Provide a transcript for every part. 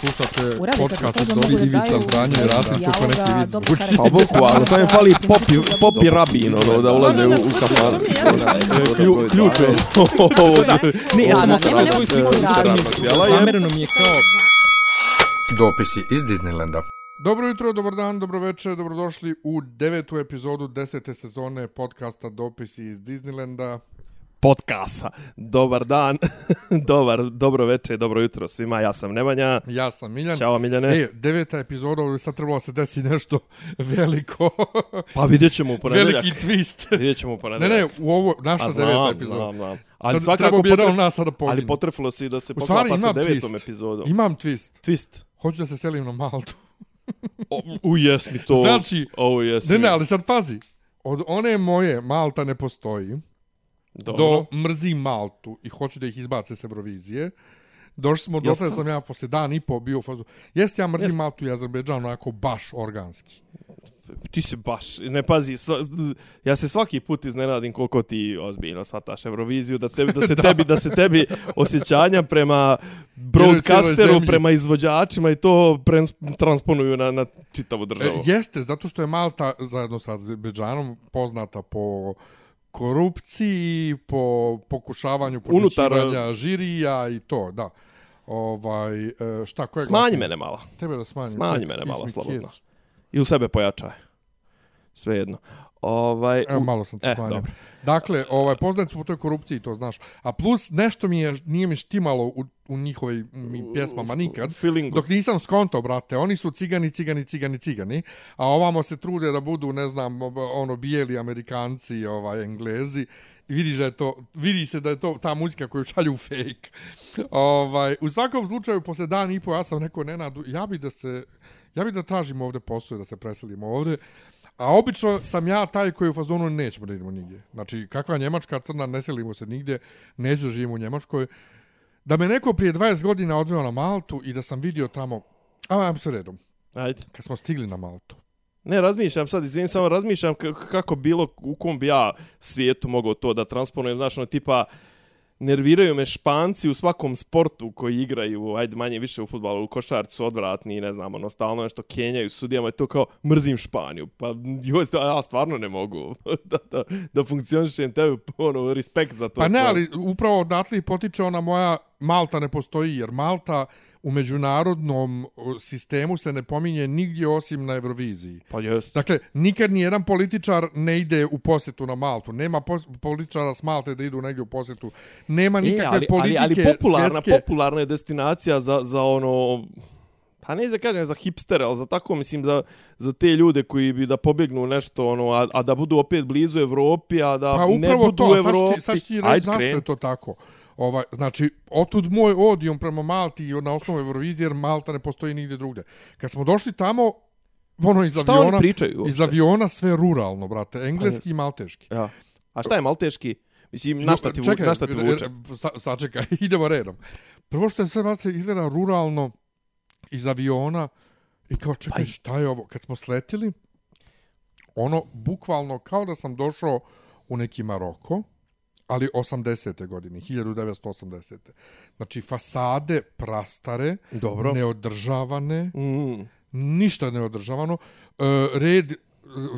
Slušate podcast to, od da Ivica Zdanje i Rasim kako neki vic karakter. Pa bukvalno, samo je fali popi, popi rabin, ono, da ulaze u, u kafan. Klju, ključ je. Ne, ja sam svoju sliku mi je kao... Dopisi iz Disneylanda. Dobro jutro, dobar dan, dobro večer, dobrodošli u devetu epizodu desete sezone podcasta Dopisi iz Disneylanda. Podcasta. Dobar dan, dobar, dobro večer, dobro jutro svima, ja sam Nemanja. Ja sam Miljan. Ćao Miljane. E, deveta epizoda, ovdje sad trebalo se desi nešto veliko. Pa vidjet ćemo u ponedeljak. Veliki twist. Vidjet ćemo u Ne, ponedeljak. ne, u ovo, naša A, deveta znam, epizoda. znam, znam. Ali Sad svakako bi potref... nas sada poginu. Ali potrefilo se i da se poklapa sa devetom twist. epizodom. Imam twist. Twist. Hoću da se selim na Maltu. O, u, jes mi to. Znači, Ovo jes Ne, ne, ali sad pazi. Od one moje Malta ne postoji. Dobro. do mrzim Maltu i hoću da ih izbace s Eurovizije. Došli smo, do sada sam ja posle dan i po bio u fazu. Jeste, ja mrzim Jest. Maltu i Azerbejdžan onako baš organski. Ti se baš, ne pazi, sva, ja se svaki put iznenadim koliko ti ozbiljno shvataš Euroviziju, da, tebi, da, se tebi, da se tebi osjećanja prema broadcasteru, prema izvođačima i to prens, transponuju na, na čitavu državu. E, jeste, zato što je Malta zajedno sa Azerbejdžanom poznata po korupciji, po pokušavanju Unutar- podmićivanja žirija i to, da. Ovaj, e, šta, koje Smanji mene malo. Tebe da smanjim. Smanji Sad, mene malo, slobodno. kids. I u sebe pojačaj. Svejedno. Ovaj, u- malo sam te E, smanjio. dobro. Dakle, ovaj, poznati su po toj korupciji, to znaš. A plus, nešto mi je, nije mi štimalo u, u njihovoj mi, pjesmama nikad. Feelingu. Dok nisam skonto, brate, oni su cigani, cigani, cigani, cigani, a ovamo se trude da budu, ne znam, ono, bijeli amerikanci, ovaj, englezi, i vidiš da je to, vidi se da je to ta muzika koju šalju fake. ovaj, u svakom slučaju, posle dan i po, ja sam rekao, Nenadu, ja bi da se, ja bi da tražim ovde posao, da se preselimo ovde, A obično sam ja taj koji je u fazonu nećemo da idemo nigdje. Znači, kakva Njemačka crna, ne selimo se nigdje, neću da živim u Njemačkoj. Da me neko prije 20 godina odveo na Maltu i da sam vidio tamo, a ajmo se redom, Ajde. kad smo stigli na Maltu. Ne, razmišljam sad, izvinim, samo razmišljam kako bilo, u kom bi ja svijetu mogao to da transponujem, znaš, ono, tipa, nerviraju me španci u svakom sportu koji igraju, ajde manje više u futbalu, u košarci su odvratni, ne znam, ono, stalno nešto kenjaju sudijama i to kao, mrzim Španiju, pa joj, ja stvarno ne mogu da, da, da funkcionišem tebi, ono, respekt za to. Pa ne, ali upravo odatle i potiče ona moja Malta ne postoji, jer Malta u međunarodnom sistemu se ne pominje nigdje osim na Euroviziji. Pa jest. Dakle, nikad ni jedan političar ne ide u posjetu na Maltu. Nema pos političara s Malte da idu negdje u posjetu. Nema nikakve e, ali, politike ali, ali popularna, svjetske. popularna je destinacija za, za ono pa ne da kažem za hipstere, ali za tako, mislim, za, za te ljude koji bi da pobjegnu nešto, ono, a, a da budu opet blizu Evropi, a da Pa ne upravo budu to, u a sad ću Evropi. ti, sad ti reći zašto je to tako. Ovaj, znači, otud moj odijom prema Malti i na osnovu Eurovizije, jer Malta ne postoji nigdje drugdje. Kad smo došli tamo, ono iz Šta aviona, pričaju uopšte? iz aviona sve ruralno, brate, engleski i malteški. Ja. A šta je malteški? Mislim, na šta ti, Čekaj, na šta ti re- vuče? sa- Sačekaj, idemo redom. Prvo što je sve, brate, izgleda ruralno iz aviona i kao, čekaj, Pa šta je ovo? Kad smo sletili, ono, bukvalno, kao da sam došao u neki Maroko, ali 80. godine, 1980. Znači, fasade prastare, Dobro. neodržavane, Mm. ništa neodržavano. E, red e,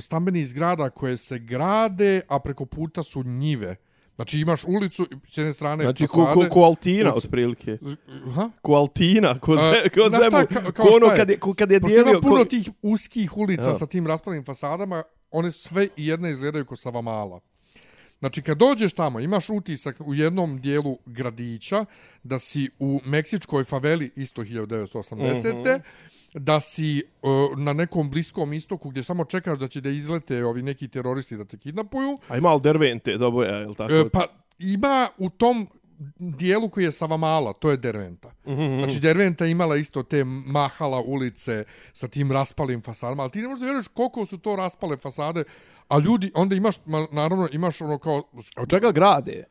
stambenih zgrada koje se grade, a preko puta su njive. Znači imaš ulicu, s jedne strane Znači, ko, fasade. ko, ko Altina, ulice. otprilike. Ha? Ko Altina, ko, A, ze, ko znaš šta, zemu. ka- kao ko ono šta je? kad je, ko, kad je Pošto dijelio... puno ko, tih uskih ulica Ja. sa tim raspalim fasadama, one sve i jedne izgledaju kao Savamala. Znači, kad dođeš tamo, imaš utisak u jednom dijelu gradića da si u meksičkoj faveli, isto 1980. Mhm. da si uh, na nekom bliskom istoku gdje samo čekaš da će da izlete ovi neki teroristi da te kidnapuju. A ima Dervente, dobro je, jel tako? E, pa ima u tom dijelu koji je Savamala, to je Derventa. Mhm. Znači Derventa je imala isto te mahala ulice sa tim raspalim fasadama, ali ti ne možeš da vjeruješ koliko su to raspale fasade, a ljudi, onda imaš, ma, naravno, imaš ono kao... Od čega grade?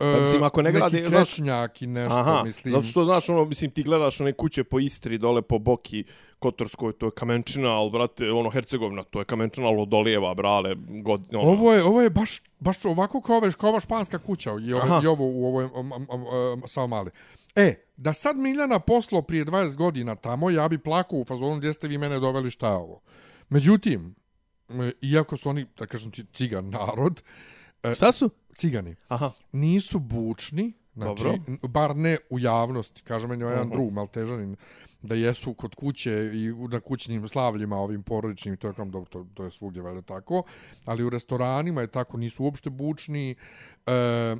e, mislim, ako ne grade, Neki krečnjak i nešto, Aha, mislim. zato što, znaš, ono, mislim, ti gledaš one kuće po Istri, dole po Boki, Kotorskoj, to je kamenčina, ali, brate, ono, Hercegovina, to je kamenčina, ali od Olijeva, brale, god, ono. Ovo je, ovo je baš, baš ovako kao, ove, kao ova španska kuća i, ove, Aha. i ovo u ovoj um, um, um, um, samo mali. E, da sad Miljana poslo prije 20 godina tamo, ja bi plakao u fazonu gdje ste vi mene doveli šta je ovo. Međutim, e, iako su oni, da kažem ti, cigan narod, e, Šta su? cigani, Aha. nisu bučni, znači, Dobro. bar ne u javnosti, kaže meni jedan drug maltežanin, da jesu kod kuće i na kućnim slavljima ovim porodičnim, to je, dobro, to, to je svugdje valjda tako, ali u restoranima je tako, nisu uopšte bučni, e,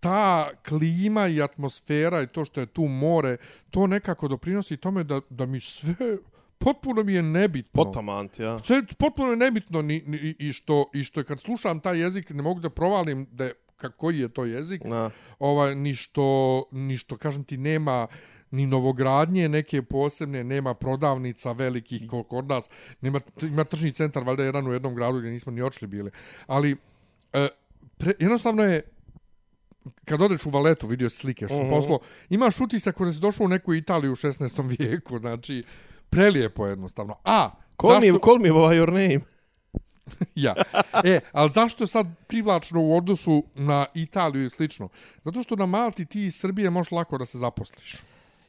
ta klima i atmosfera i to što je tu more, to nekako doprinosi tome da, da mi sve potpuno mi je nebitno. Potamant, ja. Sve potpuno je nebitno ni, ni, i, što, i što kad slušam taj jezik ne mogu da provalim da je, ka- koji je to jezik, Na. ovaj, ni, što, ni što, kažem ti, nema ni novogradnje neke posebne, nema prodavnica velikih kod nas, nema, ima tržni centar, valjda jedan u jednom gradu gdje nismo ni očli bili. Ali, e, pre, jednostavno je, kad odeš u Valetu, vidio slike što Mhm. uh -huh. poslo, imaš utisak kada si došao u neku Italiju u 16. vijeku, znači, prelijepo jednostavno. A, Call zašto... me, call me by your name. Ja. E, ali zašto je sad privlačno u odnosu na Italiju i slično? Zato što na Malti ti iz Srbije možeš lako da se zaposliš.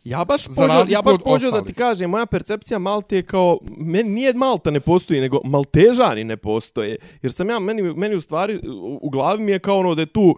Ja baš pođeo, ja baš pođeo da ti kažem, moja percepcija Malte je kao, meni nije Malta ne postoji, nego Maltežani ne postoje. Jer sam ja, meni, meni u stvari, u, u glavi mi je kao ono da je tu,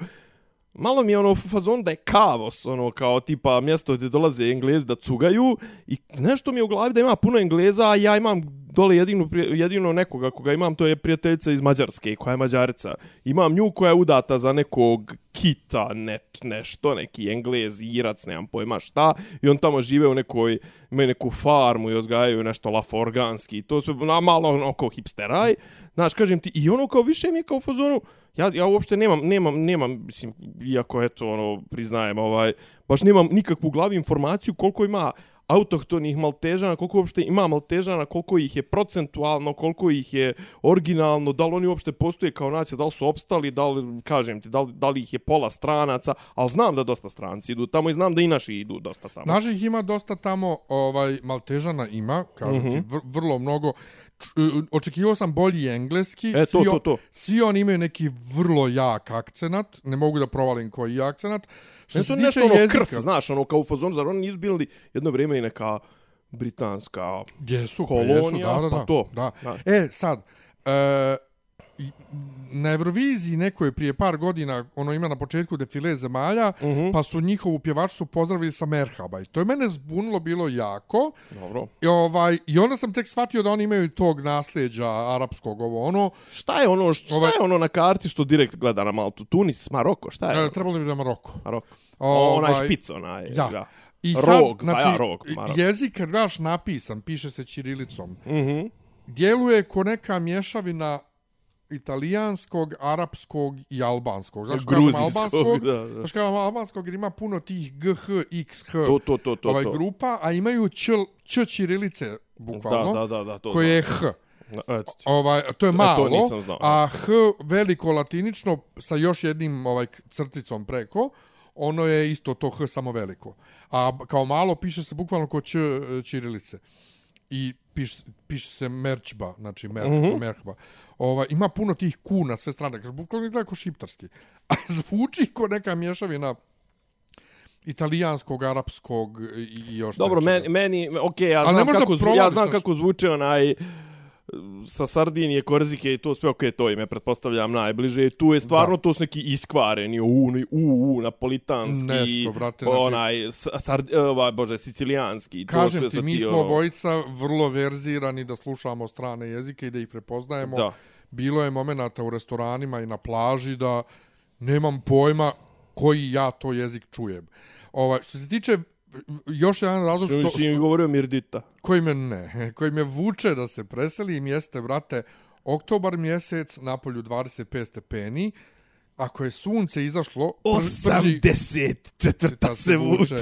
malo mi je ono u fazon da je kavos, ono kao tipa mjesto gdje dolaze Englezi da cugaju i nešto mi je u glavi da ima puno Engleza, a ja imam dole jedinu, jedino nekoga koga imam, to je prijateljica iz Mađarske, koja je Mađarica. Imam nju koja je udata za nekog kita, net, nešto, neki Englez, Irac, nemam pojma šta, i on tamo žive u nekoj, imaju neku farmu i ozgajaju nešto laforganski, i to sve na malo ono oko hipsteraj. Znaš, kažem ti, i ono kao više mi je kao u fazonu, ja, ja uopšte nemam, nemam, nemam, mislim, iako eto, ono, priznajem, ovaj, baš nemam nikakvu glavi informaciju koliko ima autohtonih maltežana, koliko uopšte ima maltežana, koliko ih je procentualno, koliko ih je originalno, da li oni uopšte postoje kao nacija, da li su opstali, da li, kažem ti, da li, da li ih je pola stranaca, ali znam da dosta stranci idu tamo i znam da i naši idu dosta tamo. Naših ima dosta tamo, ovaj Maltežana ima, kažem Mhm. ti, vr, vrlo mnogo. Č, e, očekivao sam bolji engleski. E, to, svi, to, to. Svi oni imaju neki vrlo jak akcenat, ne mogu da provalim koji je akcenat. Što Ne su nešto ono jezika, krv, znaš, ono kao u fazonu, zar oni nisu bili jedno vrijeme i neka britanska Jesu, pa kolonija, jesu, da, da, da. pa to. Da. Da. E, sad, e, na Euroviziji nekoj prije par godina, ono ima na početku defile zemalja, Mhm. -hmm. pa su njihovu pjevačicu pozdravili sa Merhaba. I to je mene zbunilo bilo jako. Dobro. I, ovaj, I onda sam tek shvatio da oni imaju tog nasljeđa arapskog, ovo ono. Šta je ono, šta Ovaj- je ono na karti što direkt gleda na Maltu? Tunis, Maroko, šta je? E, trebalo bi da Maroko. Maroko. Ovaj, onaj špic, onaj. Da. da. I Rog, sad, pa znači, ja, rog, jezik kad gledaš napisan, piše se ćirilicom, Mhm. djeluje ko neka mješavina italijanskog, arapskog i albanskog. Zašto kažem albanskog? da, da. Kažem albanskog jer ima puno tih GH, XH To, to, to, to. ovaj to. grupa, a imaju č, č ćirilice, bukvalno, Da, da, da, da, to koje je znam. H. Eto ti. Ovaj, to je malo, nisam znao. a H veliko latinično sa još jednim ovaj crticom preko, ono je isto to H samo veliko. A kao malo piše se bukvalno ko Č e, ćirilice. I piše, piše se merčba, znači mer, mm Mhm. -hmm. merhba. Ovaj, ima puno tih ku na sve strane, kaže, bukvalno izgleda kao šiptarski. A zvuči ko neka mješavina italijanskog, arapskog i, još Dobro, meni, meni okej, ja, ne znam možda kako, zvu, ja znam to kako zvuče onaj sa Sardinije, Korzike i to sve, okej, to ime pretpostavljam najbliže. Tu je stvarno, da. to su neki iskvareni, u, u, u, napolitanski, Nešto, brate, znači- onaj, sard, ovaj, bože, sicilijanski. to Kažem sve ti, mi smo ono- obojica vrlo verzirani da slušamo strane jezike i da ih prepoznajemo. Da. Bilo je momenata u restoranima i na plaži da nemam pojma koji ja to jezik čujem. Ovaj, što se tiče još jedan razlog Što, što, im govorio Mirdita. koji me ne, koji me vuče da se preselim jeste, brate, oktobar mjesec, napolju 25 stepeni, ako je sunce izašlo, pr- prži, 80 četvrta se vuče.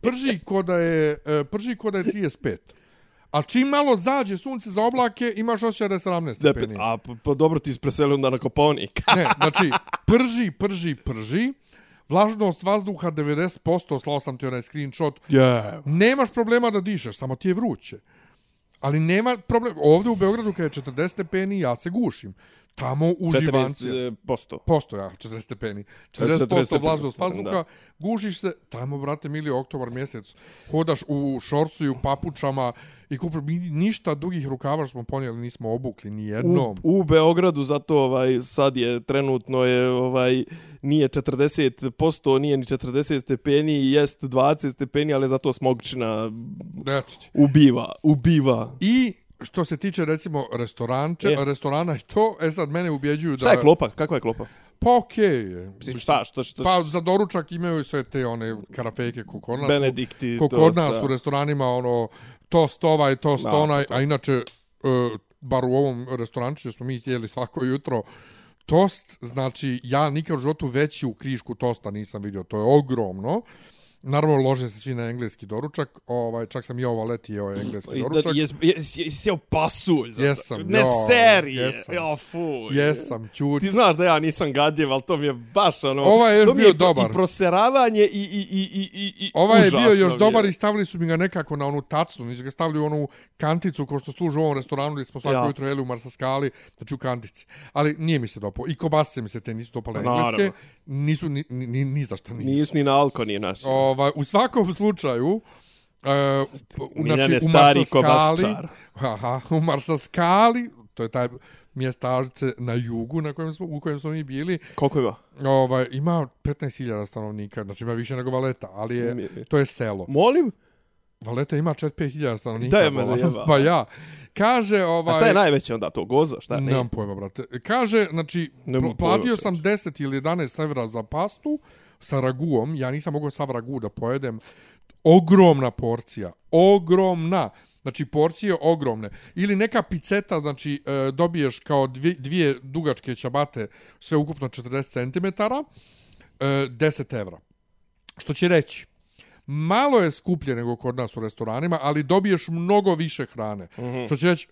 prži ko da je, e, prži ko da je 35. A čim malo zađe sunce za oblake, imaš osjećaj da je 17 Da, stepeni. a pa, dobro ti se preselio onda na Kopovnik. Ne, znači, prži, prži, prži. Vlažnost vazduha 90%, slao sam ti onaj screenshot. Yeah. Nemaš problema da dišeš, samo ti je vruće. Ali nema problem. Ovdje u Beogradu kada je 40 stepeni, ja se gušim. Tamo uživancija. 40%. Posto, ja, 40 stepeni. 40 40% vlažnost da. vazduha, gušiš se, tamo, brate, mili, oktobar mjesec, hodaš u šorcu i u papučama i kupi, mi ništa dugih rukava što smo ponijeli nismo obukli, ni jednom. U, u Beogradu zato ovaj sad je trenutno je ovaj nije 40%, nije ni 40 stepeni, jest 20 stepeni, ali zato smogčina ubiva, ubiva. I što se tiče recimo restoranče, E. restorana i to, e sad mene ubjeđuju da... Šta je klopa? Kakva je klopa? Pa okej je. Mislim, šta, što, što, Pa za doručak imaju sve te one karafejke ko kod. Benedikti, to kod sa- u restoranima, ono, tost ovaj, tost Da, onaj, to, to. a inače, e, bar u ovom restoranču gdje smo mi jeli svako jutro, tost, znači, ja nikad u životu veću krišku tosta nisam vidio, to je ogromno. Naravno, lože se svi na engleski doručak, ovaj, čak sam i ovo leti jeo engleski I doručak. Da, jes, jes, jes, jeo pasulj. zato. Jesam, Ne jo, serije. jesam. Jo, fuj. Jesam, čuti. Ti znaš da ja nisam gadljiv, ali to mi je baš ono... Ovaj je još bio i- dobar. I proseravanje i, i, i, i, i, i Ovaj je bio još mi dobar i stavili su mi ga nekako na onu tacnu, nisu ga stavili u onu kanticu ko što služe u ovom restoranu gdje smo svako Ja. jutro jeli u Marsaskali, znači u kantici. Ali nije mi se dopao. I kobasice mi se te nisu dopale Naravno. engleske. Nisu ni, ni, ni, ni za šta nisu. Nisu ni na alko, ni naš. Ovaj, u svakom slučaju, u- Miljan znači, u Marsaskali, aha, u Marsaskali, to je taj mjestažice na jugu na kojem smo, u kojem smo mi bili, Koliko ima? ovaj, ima 15.000 stanovnika, znači ima više nego Valeta, ali je, to je selo. Molim? Valeta ima 4-5.000 stanovnika. Da je me zajebao. Pa ja. Kaže, ovaj... A šta je najveće onda to? Goza? Šta je? Nemam pojma, brate. Kaže, znači, pl- platio pojma, sam 10 ili 11 evra za pastu sa raguom. Ja nisam mogao sav ragu da pojedem. Ogromna porcija. Ogromna. Znači, porcije ogromne. Ili neka piceta, znači, e, dobiješ kao dvije, dvije dugačke čabate, sve ukupno 40 cm, e, 10 evra. Što će reći, malo je skuplje nego kod nas u restoranima, ali dobiješ mnogo više hrane. Mm -hmm. Što će reći,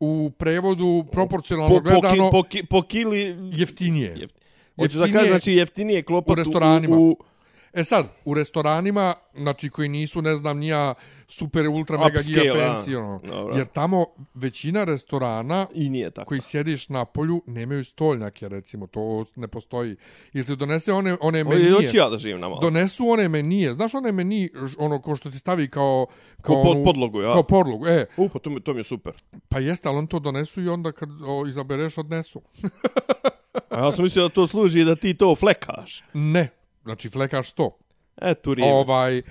u prevodu proporcionalno. Po, po, ki, gledano po, ki, po kili... jeftinije. Jeft... Hoćeš da kažeš, znači jeftinije klopat u restoranima. U, u, E sad, u restoranima, znači koji nisu, ne znam, nija super, ultra, mega, Upscale, giga, fancy, ono. Jer tamo većina restorana I nije tako. koji sjediš na polju nemaju stolnjake, recimo, to ne postoji. Ili ti donese one, one Ovo menije. Hoću ja da živim na malo. Donesu one menije. Znaš one meni, ž- ono ko što ti stavi kao... Kao pod- onu- podlogu, ja. Kao podlogu, e. U, pa to mi, to mi je super. Pa jeste, ali on to donesu i onda kad o, izabereš odnesu. A ja sam mislio da to služi da ti to flekaš. Ne. Znači, flekaš to. E, tu rijem. Ovaj... E,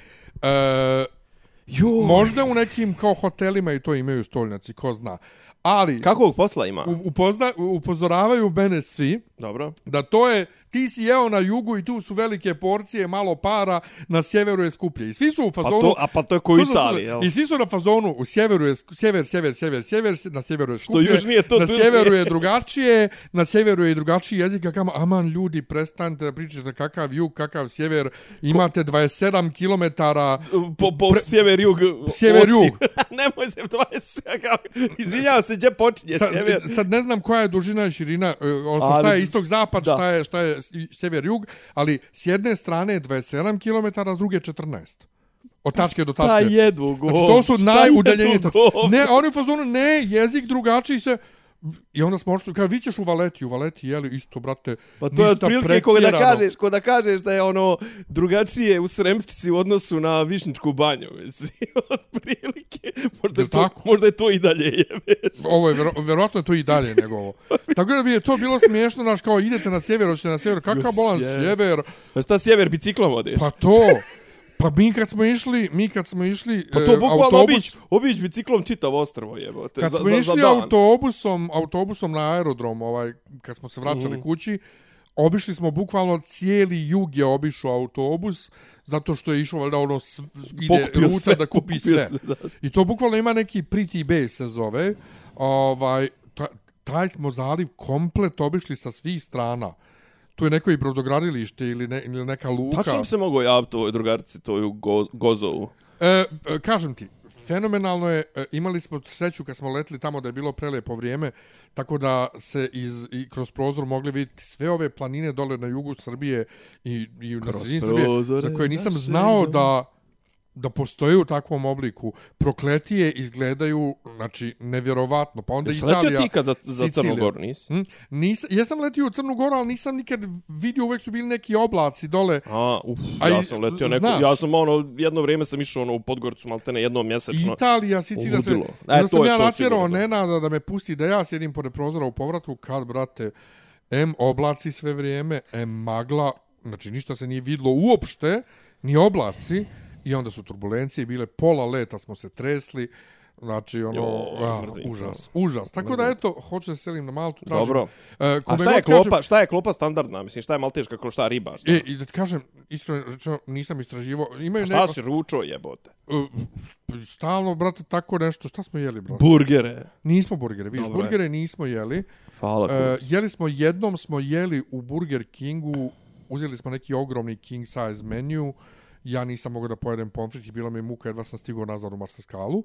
Jo. možda u nekim kao hotelima i to imaju stolnjaci, ko zna. Ali, Kakvog posla ima? upozna, upozoravaju mene svi Dobro. da to je, ti si jeo na jugu i tu su velike porcije, malo para, na sjeveru je skuplje. I svi su u Pa fazonu... to, a pa to je ko u Slušaj, slušaj, Italiji, jel? I svi su na fazonu, u sjeveru je, sjever, sjever, sjever, sjever, na sjeveru je skuplje, još nije to na sjeveru je drugačije, na sjeveru je drugačiji jezik, a kama, aman ljudi, prestanite da pričate kakav jug, kakav sjever, imate 27 kilometara, Po, po Pre- sjever jug. Sjever jug. Nemoj se 20. kao- Izvinjavam se, gdje počinje sad, sjever? sad ne znam koja je dužina i širina, e, odnosno šta je istok zapad, da. šta je, šta je sjever jug, ali s jedne strane je 27 km, s druge 14. Od tačke do Šta tačke. jedu gov? Znači, to su najudaljenije tačke. Ne, oni u fazonu, ne, jezik drugačiji se... I onda smo ošli, kao, vi ćeš u Valeti, u Valeti, jeli, isto, brate, Pa to je otprilike ko da kažeš, ko da kažeš da je ono drugačije u Sremčici u odnosu na Višničku banju, mislim, otprilike. Možda je, to, tako? možda je to i dalje jebeš. Ovo je, vero, verovatno je to i dalje nego ovo. Tako da bi je to bilo smiješno, znaš, kao idete na sjever, hoćete na sjever, kakav bolan sjever, Pa šta sjever biciklom odeš? pa to... Pa mi kad smo išli, mi kad smo išli Pa to e, bukvalno autobus, obić, obić biciklom čitav ostrovo jebote. kad smo za, išli za dan. autobusom, autobusom na aerodrom, ovaj, kad smo se vraćali Mhm. kući, obišli smo bukvalno cijeli jug je obišao autobus, zato što je išao valjda ono, s- ide Pokupio ruta sve, da kupi sve. sve, da. I to bukvalno ima neki pretty base se zove. Ovaj, ta, taj smo zaliv komplet obišli sa svih strana. Tu je neko i brodogradilište ili, ne, ili neka luka. Tačno bi se mogao javiti ovoj drugarici, to je u Goz, Gozovu. E, e, kažem ti, fenomenalno je, e, imali smo sreću kad smo letili tamo da je bilo prelepo vrijeme, tako da se iz, i kroz prozor mogli vidjeti sve ove planine dole na jugu Srbije i, i na sredini Srbije, za koje nisam znao da da postoje u takvom obliku. Prokletije izgledaju, znači, nevjerovatno. Pa onda Jesi Italija... letio ti kad za, za. Crnu Goru, nisi? Hm? Nis, jesam letio u Crnu Goru, ali nisam nikad vidio, uvek su bili neki oblaci dole. A, uf, A ja sam letio neko, znaš- ja sam ono, jedno vrijeme sam išao ono, u Podgoricu, maltene jednom mjesečno. Italija, Sicilija se... E, to sam je ja natjerao da. Nenada da me pusti da ja sjedim pored prozora u povratku kad, brate, M oblaci sve vrijeme, M magla, znači ništa se nije vidlo uopšte, ni oblaci, i onda su turbulencije bile, pola leta smo se tresli, Znači, ono, Joj, a, mrzim to. užas, užas. Tako da, eto, hoću da se selim na Maltu, tražim. Dobro. E, A šta je klopa, šta je klopa standardna? Mislim, šta je malteška klopa, šta riba? Šta, E, i da ti kažem, iskreno, rečeno, nisam istraživo. Imaju A šta si ručo jebote? ne, stalno, brate, tako nešto. Šta smo jeli, brate? Burgere. Nismo burgere, vidiš, Dobro je. burgere nismo jeli. Hvala, E, uh, jeli smo, jednom smo jeli u Burger Kingu, uzeli smo neki ogromni king size menu, ja nisam mogao da pojedem pomfrit i bilo mi je muka, jedva sam stigao nazad u Marsaskalu.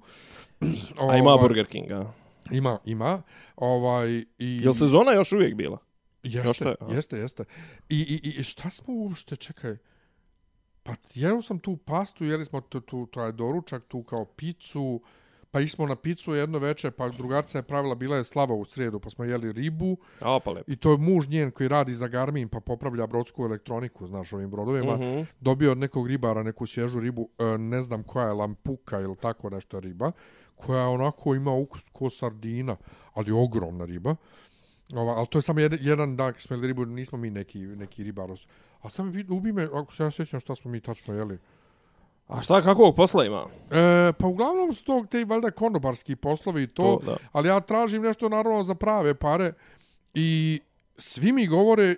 A ima Ovaj, Burger King, a? Ima, ima. Ovaj, i, Jel sezona još uvijek bila? Jeste, Još je, a? jeste, jeste. I, i, I šta smo uopšte, čekaj, pa jeo sam tu pastu, jeli smo tu, tu taj doručak, tu kao picu, pa išli smo na picu jedno večer, pa drugarca je pravila, bila je slava u srijedu, pa smo jeli ribu, A, pa lepo. i to je muž njen koji radi za Garmin, pa popravlja brodsku elektroniku, znaš, ovim brodovima, Mhm. dobio od nekog ribara neku svježu ribu, e, ne znam koja je lampuka ili tako nešto riba, koja onako ima ukus ko sardina, ali ogromna riba. Ova, ali to je samo jedan, jedan dan kad smo jeli ribu, nismo mi neki, neki ribaros. A sam vidi, ubi me, ako se ja sjećam šta smo mi tačno jeli. A šta, kakvog posla ima? E, pa uglavnom su to te valjda konobarski poslovi i to, To, da. ali ja tražim nešto naravno za prave pare i svi mi govore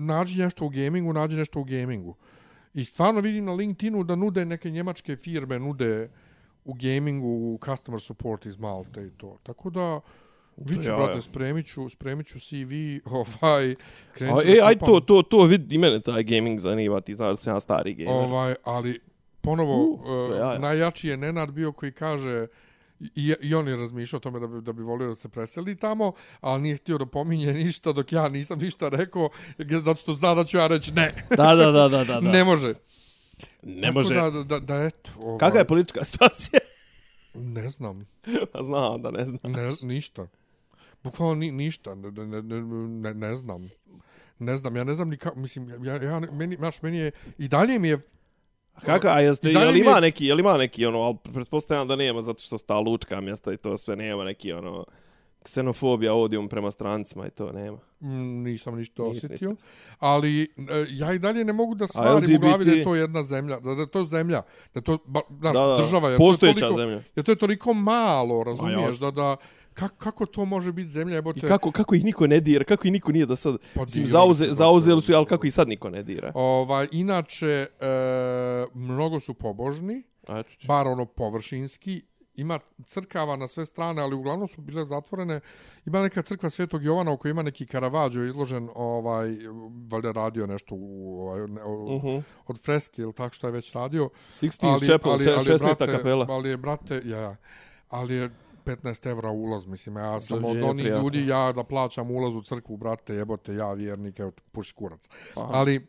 nađi nešto u gamingu, nađi nešto u gamingu. I stvarno vidim na LinkedInu da nude neke njemačke firme, nude u gamingu, u customer support iz Malte i to. Tako da, Viću, Ja, brate, ja. spremit ću, spremit ću CV, ovaj, krenut ću e, aj to, to, to vidi, mene taj gaming zanima, ti znaš da sam ja stari gamer. Ovaj, ali ponovo Uh, uh, najjači je Nenad bio koji kaže i, i on je razmišljao o tome da bi, da bi volio da se preseli tamo, ali nije htio da pominje ništa dok ja nisam ništa rekao, zato što zna da ću ja reći ne, Da, da, da, da, da. ne može. ne Tako može. Da, da, da, da eto. Ovaj, Kakva je politička situacija? Ne znam, Pa Znam da ne znam. ne, ništa. Bukvalno ni, ništa, ne, ne, ne, ne, ne znam. Ne znam, ja ne znam ni kako, mislim, ja, ja, meni, znaš, meni je, i dalje mi je Kako, a jeste, I dalje jel mi ima je- neki, jel ima neki, ono, ali pretpostavljam da nema, zato što sta lučka mjesta i to sve nema neki, ono, ksenofobija, odijum prema strancima i to nema. Mm, nisam ništa osjetio. ništa. Ali e, ja i dalje ne mogu da stvarim LGBT? u glavi da je to jedna zemlja, da, da je to zemlja, da je to, ba, znaš, Da, da, država je. postojeća to je toliko, zemlja. Jer to je toliko malo, razumiješ, da, da, kako, kako to može biti zemlja, I jebote? kako, kako ih niko ne dira, kako ih niko nije do sad, Pa mislim, dirali zauze, zauzeli su, ali kako ih sad niko ne dira. Ovaj, inače, e, mnogo su pobožni, A, eto, bar ono površinski, ima crkava na sve strane, ali uglavnom su bile zatvorene. Ima neka crkva Svetog Jovana u kojoj ima neki karavađo izložen, ovaj, valjda radio nešto u, ovaj, ne, u, Mhm. od freske ili tako što je već radio. 16 Chapel, 16. brate, kapela. Ali je, brate, ja, ali je 15 evra ulaz, mislim, ja sam od onih prijatno. ljudi, ja da plaćam ulaz u crkvu, brate, jebote, ja vjernik, evo, puši kurac. Aha. Ali,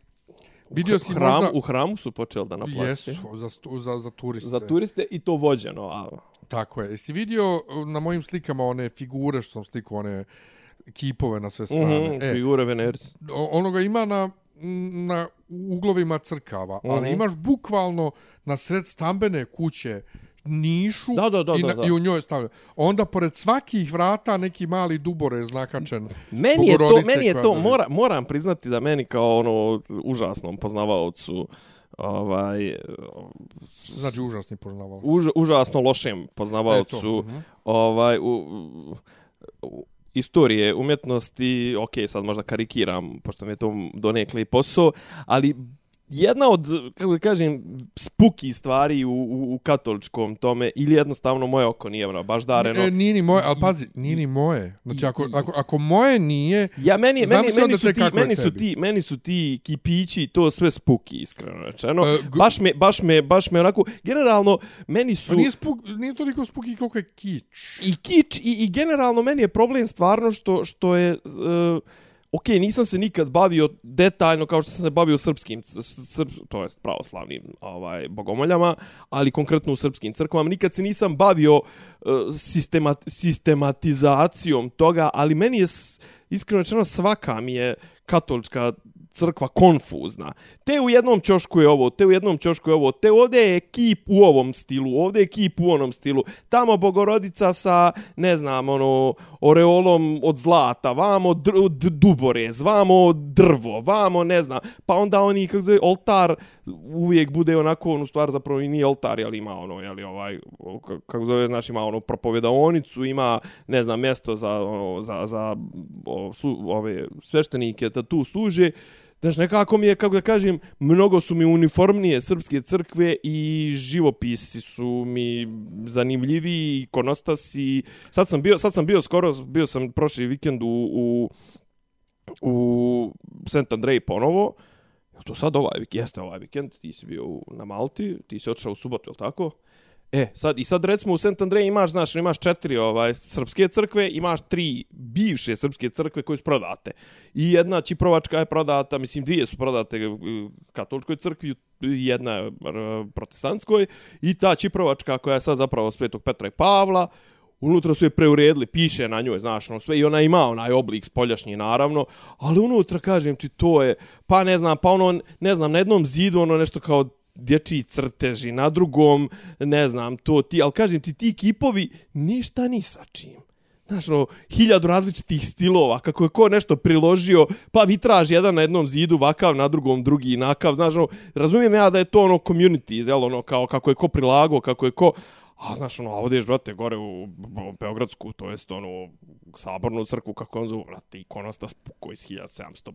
vidio si Hram, možda... U hramu su počeli da naplaćaju. Jesu, za, stu- za, za turiste. Za turiste i to vođeno. A, Tako je. Jesi vidio uh, na mojim slikama one figure što sam slikao, one kipove na sve strane? mm, e, figure Venerci. o- onoga ima na, na uglovima crkava, ali Mhm. imaš bukvalno na sred stambene kuće nišu Da, da, da, i, da, na, da. i u njoj stavlja. Onda pored svakih vrata neki mali dubore znakačen. Meni je to, meni je to, mora, moram priznati da meni kao ono užasnom poznavaocu ovaj Znači užasni požnaval. už, užasno lošem poznavaocu Mhm. ovaj u, u, u, istorije umjetnosti, ok, sad možda karikiram, pošto mi je to donekle i posao, ali jedna od, kako da kažem, spuki stvari u, u, u katoličkom tome, ili jednostavno moje oko nije ono, baš dareno. E, nije ni moje, ali pazi, nije ni moje. Znači, ako, ako, ako moje nije, Ja meni meni Zamisli meni onda su ti kako meni su ti meni su ti kipići to sve spuki iskreno rečeno. E, baš me baš me baš me onako generalno meni pa su nije, spuk, nije toliko spuki koliko je kič. i kič i, i generalno meni je problem stvarno što što je uh, ok, nisam se nikad bavio detaljno kao što sam se bavio srpskim, srp, to je pravoslavnim ovaj, bogomoljama, ali konkretno u srpskim crkvama. Nikad se nisam bavio uh, sistemat, sistematizacijom toga, ali meni je iskreno rečeno svaka mi je katolička crkva konfuzna. Te u jednom ćošku je ovo, te u jednom ćošku je ovo, te ovdje je ekip u ovom stilu, ovdje je ekip u onom stilu. Tamo bogorodica sa, ne znam, ono, oreolom od zlata, vamo dr, duborez, vamo drvo, vamo, ne znam. Pa onda oni, kako zove, oltar uvijek bude onako, ono, stvar zapravo i nije oltar, ali ima ono, jeli, ovaj, kako zove, znači ima ono, propovedaonicu, ima, ne znam, mjesto za, ono, za, za o, su, ove sveštenike da tu služe. Znaš, nekako mi je, kako da kažem, mnogo su mi uniformnije srpske crkve i živopisi su mi zanimljivi, ikonostasi. Sad sam bio, sad sam bio skoro, bio sam prošli vikend u, u, u St. Andrej ponovo. To sad ovaj vikend, jeste ovaj vikend, ti si bio na Malti, ti si otišao u subotu, je tako? E, sad, i sad recimo u St. Andrej imaš, znaš, imaš četiri ovaj, srpske crkve, imaš tri bivše srpske crkve koje su prodate. I jedna Čiprovačka je prodata, mislim dvije su prodate e, katoličkoj crkvi, jedna je protestantskoj. I ta Čiprovačka koja je sad zapravo Svetog Petra i Pavla, unutra su je preuredili, piše na njoj, znaš, ono sve, i ona ima onaj oblik spoljašnji, naravno, ali unutra, kažem ti, to je, pa ne znam, pa ono, ne znam, na jednom zidu ono nešto kao dječji crteži, na drugom, ne znam, to ti, ali kažem ti, ti kipovi ništa ni sa čim. Znaš, ono, hiljadu različitih stilova, kako je ko nešto priložio, pa vitraž jedan na jednom zidu, vakav, na drugom drugi, nakav, znaš, ono, razumijem ja da je to ono community, jel, ono, kao, kako je ko prilago, kako je ko, a znaš, ono, a odeš, brate, gore u Beogradsku, to jest, ono, sabornu crkvu, kako on zove, brate, ikonostas spuko iz 1700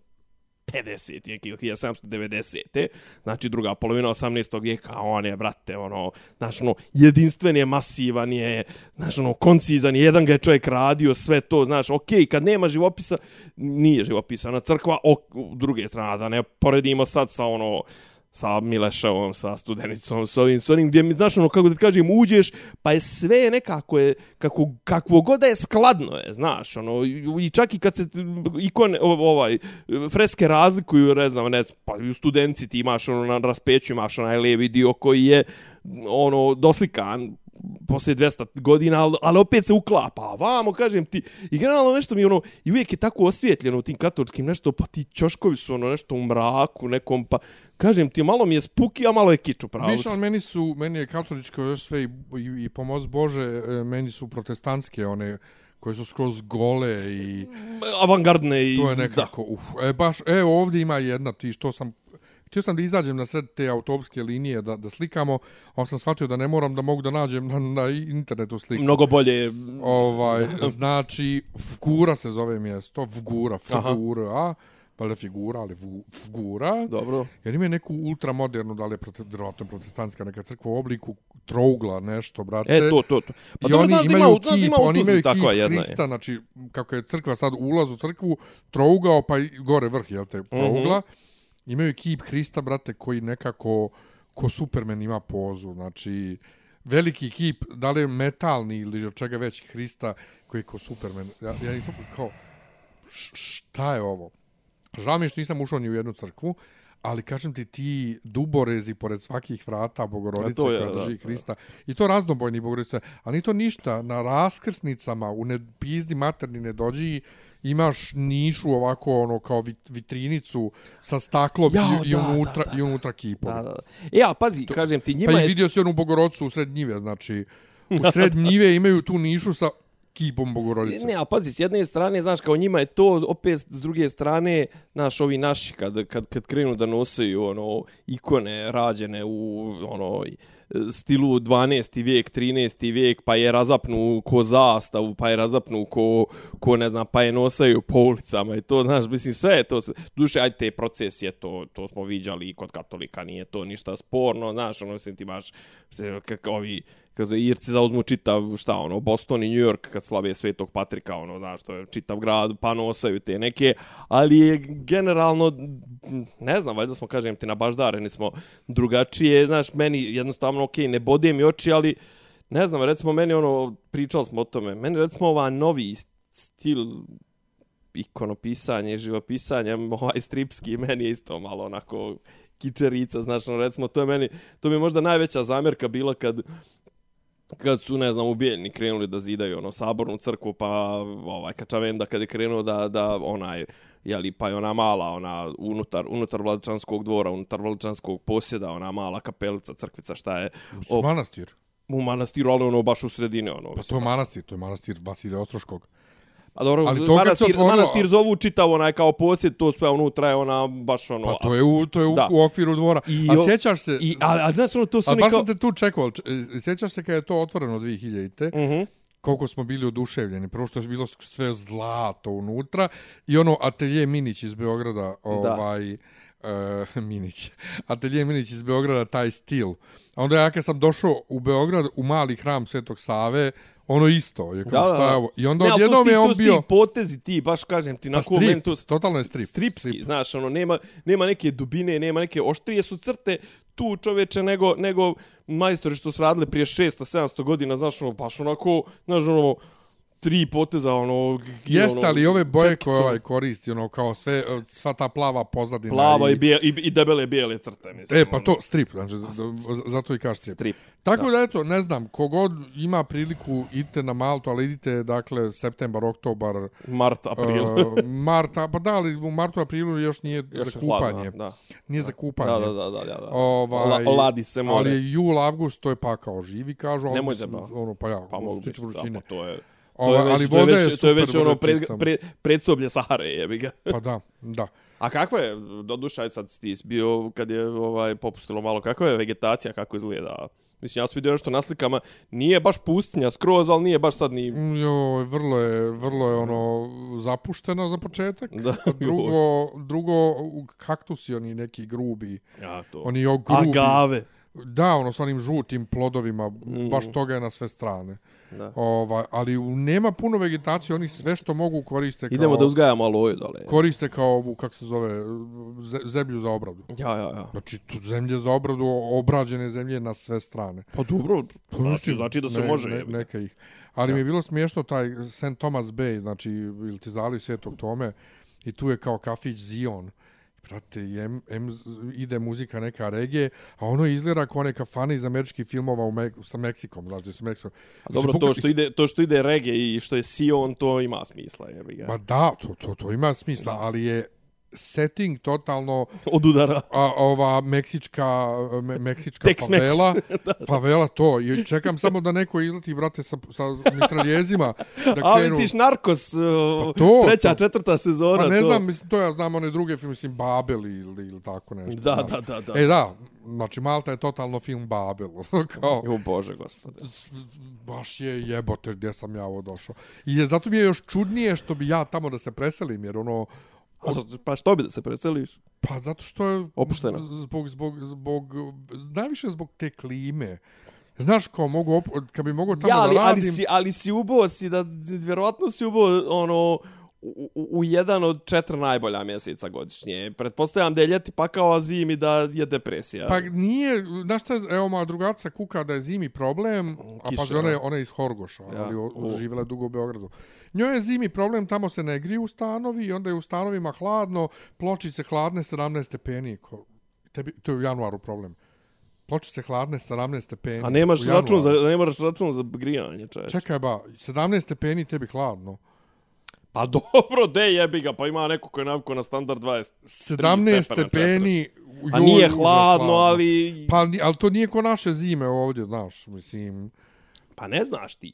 50 neki 1790. Znači druga polovina 18. vijeka, on je, brate, ono, znaš, ono, jedinstven je, masivan je, znaš, ono, koncizan je, jedan ga je čovjek radio, sve to, znaš, okej, okay, kad nema živopisa, nije živopisana crkva, o, druge strane, da ne poredimo sad sa, ono, sa Milešovom, sa studenicom, s ovim, s onim, gdje mi, znaš, ono, kako da kažem, uđeš, pa je sve nekako je, kako, kakvo god je skladno je, znaš, ono, i čak i kad se ikone, ovaj, freske razlikuju, ne znam, ne, pa u studenci ti imaš, ono, na raspeću imaš onaj levi dio koji je, ono, doslikan, poslije 200 godina, ali, ali opet se uklapa. A vamo, kažem ti, i generalno nešto mi ono, i uvijek je tako osvjetljeno u tim katoličkim nešto, pa ti čoškovi su ono nešto u mraku, nekom, pa kažem ti, malo mi je spuki, a malo je kiču, pravo. Viš, ali meni su, meni je katoličko još sve i, i, i pomoz Bože, e, meni su protestantske one, koje su skroz gole i... Avangardne i... To je nekako, uf. E, baš, e, ovdje ima jedna, ti što sam Htio sam da izađem na sred te autobuske linije da, da slikamo, a sam shvatio da ne moram da mogu da nađem na, na internetu sliku. Mnogo bolje. Ovaj, znači, Fgura se zove mjesto, Fgura, Fgura, a pa figura, ali figura. Dobro. Jer ima neku ultramodernu, da li je protestantska, protestantska neka crkva u obliku trougla, nešto, brate. E, to, to, to. Pa I oni imaju ima, kip, ima oni imaju kip Hrista, znači, kako je crkva sad ulaz u crkvu, trougao, pa i gore vrh, jel te, mhm. trougla. Uh -huh imaju ekip Hrista, brate, koji nekako ko Superman ima pozu. Znači, veliki ekip, da li je metalni ili od čega već Hrista, koji je ko Superman. Ja, ja nisam kao, šta je ovo? Žao mi je što nisam ušao ni u jednu crkvu, ali kažem ti, ti duborezi pored svakih vrata Bogorodice koja je, drži da, Hrista, da. i to raznobojni Bogorodice, ali to ništa, na raskrsnicama, u ne, pizdi materni ne dođi, imaš nišu ovako ono kao vitrinicu sa staklom ja, i, i, unutra, da, da, i unutra kipom. Da, da, da. Ja, pazi, to, kažem ti, njima pa je... Pa vidio si onu Bogorodcu u sred njive, znači, u sred njive imaju tu nišu sa kipom Bogorodice. Ne, a pazi, s jedne strane, znaš, kao njima je to, opet s druge strane, znaš, ovi naši, kad, kad, kad krenu da nosaju, ono, ikone rađene u, ono, stilu 12. vijek, 13. vijek, pa je razapnu ko zastavu, pa je razapnu ko, ko ne znam, pa je nosaju po ulicama i to, znaš, mislim, sve je to, duše, ajde, te procesije, to, to smo viđali i kod katolika, nije to ništa sporno, znaš, ono, mislim, ti imaš, kako ovi, kaže Irci zauzmu čitav šta ono Boston i New York kad slave Svetog Patrika ono znaš to je čitav grad pa nosaju te neke ali je generalno ne znam valjda smo kažem ti na baždare nismo drugačije znaš meni jednostavno okej okay, ne bode mi oči ali ne znam recimo meni ono pričali smo o tome meni recimo ova novi stil ikonopisanje, živopisanje, ovaj stripski, meni je isto malo onako kičerica, znači, recimo, to je meni, to mi je možda najveća zamjerka bila kad kad su, ne znam, ubijeni krenuli da zidaju ono sabornu crkvu, pa ovaj Kačavenda kad je krenuo da, da onaj, jeli, pa je ona mala, ona unutar, unutar vladičanskog dvora, unutar vladičanskog posjeda, ona mala kapelica, crkvica, šta je? O, manastir. U manastiru, ali ono baš u sredini, ono. Pa to je manastir, to je manastir Vasilija Ostroškog. A dobro, Ali to manastir, otvorilo- manastir zovu čitav onaj kao posjed, to sve unutra je ona baš ono... Pa to je u, to je u, Da. u okviru dvora. I a sjećaš se... I, ali, ali znači ono, to su a oni baš sam te tu čekao. e, Sjećaš se kad je to otvoreno 2000-te? Mhm. koliko smo bili oduševljeni. Prvo što je bilo sve zlato unutra i ono atelje Minić iz Beograda, ovaj, uh, Minić, atelje Minić iz Beograda, taj stil. A onda ja kad sam došao u Beograd, u mali hram Svetog Save, ono isto. Je kao, šta je ovo? I onda Ne, ali odjednom ti- je on su ti bio... potezi ti, baš kažem ti, na Pa strip, meni to... totalno je strip. Stripski, Strip. znaš, ono, nema, nema neke dubine, nema neke oštrije su crte tu čoveče nego, nego majstori što su radili prije 600-700 godina, znaš, ono, baš onako, znaš, ono, tri poteza, ono... Jeste, ono, ali ove boje četkicu, koje ovaj koristi, ono, kao sve, sva ta plava pozadina. Plava i, bije, i, i debele bijele crte, mislim. E, pa ono, to strip, znači, z- zato i kažeš strip. Strip. Tako da. eto, ne znam, kogod ima priliku, idite na Maltu, ali idite, dakle, septembar, oktobar, Mart, april. uh, marta, pa da, ali u martu, aprilu još nije Još za je hladno, kupanje. Da, Nije za kupanje. da, da, da, da, da. da. Ovaj, Ola- oladi se more. Ali jul, avgust, to je pa kao živi, kažu. ali Nemoj zajebavati. Ono, pa ja, Pa mogu biti, vrućine. da, pa to je... Ovaj, to je već, ali to je voda već, je to je već ono voda pred, pred, predsoblje Sahare, jebi ga. Pa da, da. A kakva je, dodušaj sad si ti bio kad je ovaj popustilo malo, kakva je vegetacija, kako izgleda? Mislim, ja sam vidio nešto na slikama, nije baš pustinja skroz, ali nije baš sad ni... Jo, vrlo je, vrlo je ono zapušteno za početak. Da, drugo, drugo, kaktusi oni neki grubi. Ja, to. Oni jo grubi. Agave. Da, ono s onim žutim plodovima, Mm. baš toga je na sve strane. Da. Ovaj, ali nema puno vegetacije, oni sve što mogu koriste kao... Idemo da uzgajamo aloju dole. Koriste kao ovu, kako se zove, ze- zemlju za obradu. Ja, ja, ja. Znači, tu zemlje za obradu, obrađene zemlje na sve strane. Pa dobro, Pa znači, znači da se ne, može. Ne, neka ih. Ali mi je bilo smiješno taj St. Thomas Bay, znači, ili ti zali Svetog Tome, i tu je kao kafić Zion. Prate, i em, em, ide muzika neka regije, a ono izgleda kao neka fana iz američkih filmova u Mek sa Meksikom, znači, gdje sa Meksikom. A dobro, Znači, to što ide, to što ide reggae i što je Sion, to ima smisla, jebi ga. Ma da, to, to, to ima smisla, ali je setting totalno Od udara. a, ova meksička me, meksička Tex-Mex. favela favela to i čekam samo da neko izleti brate sa sa mitraljezima da A, krenu misliš Narcos, uh, Pa to, treća, to. četvrta sezona, pa ne to. znam mislim to ja znam one druge filme mislim Babel ili, ili tako nešto Da, znaš. da, da, da. e da znači Malta je totalno film Babel kao O Bože, gospode. baš je jebote gdje sam ja ovo došao i je, zato mi je još čudnije što bi ja tamo da se preselim jer ono A sad, pa što bi da se preseliš? Pa zato što je Opušteno. zbog zbog zbog najviše zbog te klime. Znaš ko mogu op, kad bi mogao tamo Ja, ali, da ali, radim. si, ali si ubo si da, vjerovatno si ubo ono, u, u, jedan od četiri najbolja mjeseca godišnje. Pretpostavljam da je ljeti pakao, a zimi da je depresija. Pa nije, znaš šta, evo moja drugarca kuka da je zimi problem, a Kiša, pa ona je, ona je iz Horgoša, Ja, ali o- u. živjela je dugo u Beogradu. Njoj je zimi problem, tamo se ne griju stanovi i onda je u stanovima hladno, pločice hladne 17 stepeni. Ko, tebi, to je u januaru problem. Pločice hladne 17 stepeni. a nemaš u račun za, nemaš račun za grijanje, čeč. Čekaj ba, 17 stepeni tebi hladno. Pa dobro, de jebi ga, pa ima neko koji je navikao na standard 20. 17 stepena, stepeni. A joj, nije užas hladno, ali... Pa, ali to nije ko naše zime ovdje, znaš, mislim. Pa ne znaš ti.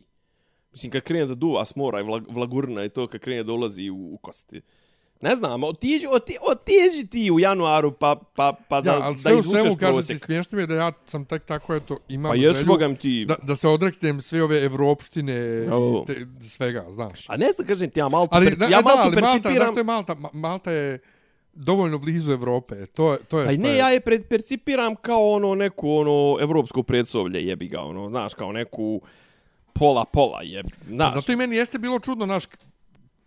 Mislim, kad krene da duva s mora i vlag, vlagurna i to, kad krene da ulazi u, u kosti. Ne znam, otiđi, oti, otiđi ti u januaru pa, pa, pa da, Ja, ali da sve u izvučeš svemu, kažem ti, prosjek. smiješno mi je da ja sam tek tako, eto, imam Pa želju bogam ti... da, da se odreknem sve ove evropštine O. i te, svega, znaš. A ne znam, kažem ti, ja Maltu, Ali, da, ja da, Maltu ali Malta, percipiram... znaš što je Malta? Ma- Malta je dovoljno blizu Evrope, to, to je Pa što ne, je. ja je percipiram kao ono neku ono evropsko predsoblje jebi ga, ono, znaš, kao neku pola pola jebi. Znaš, Zato i meni jeste bilo čudno, znaš,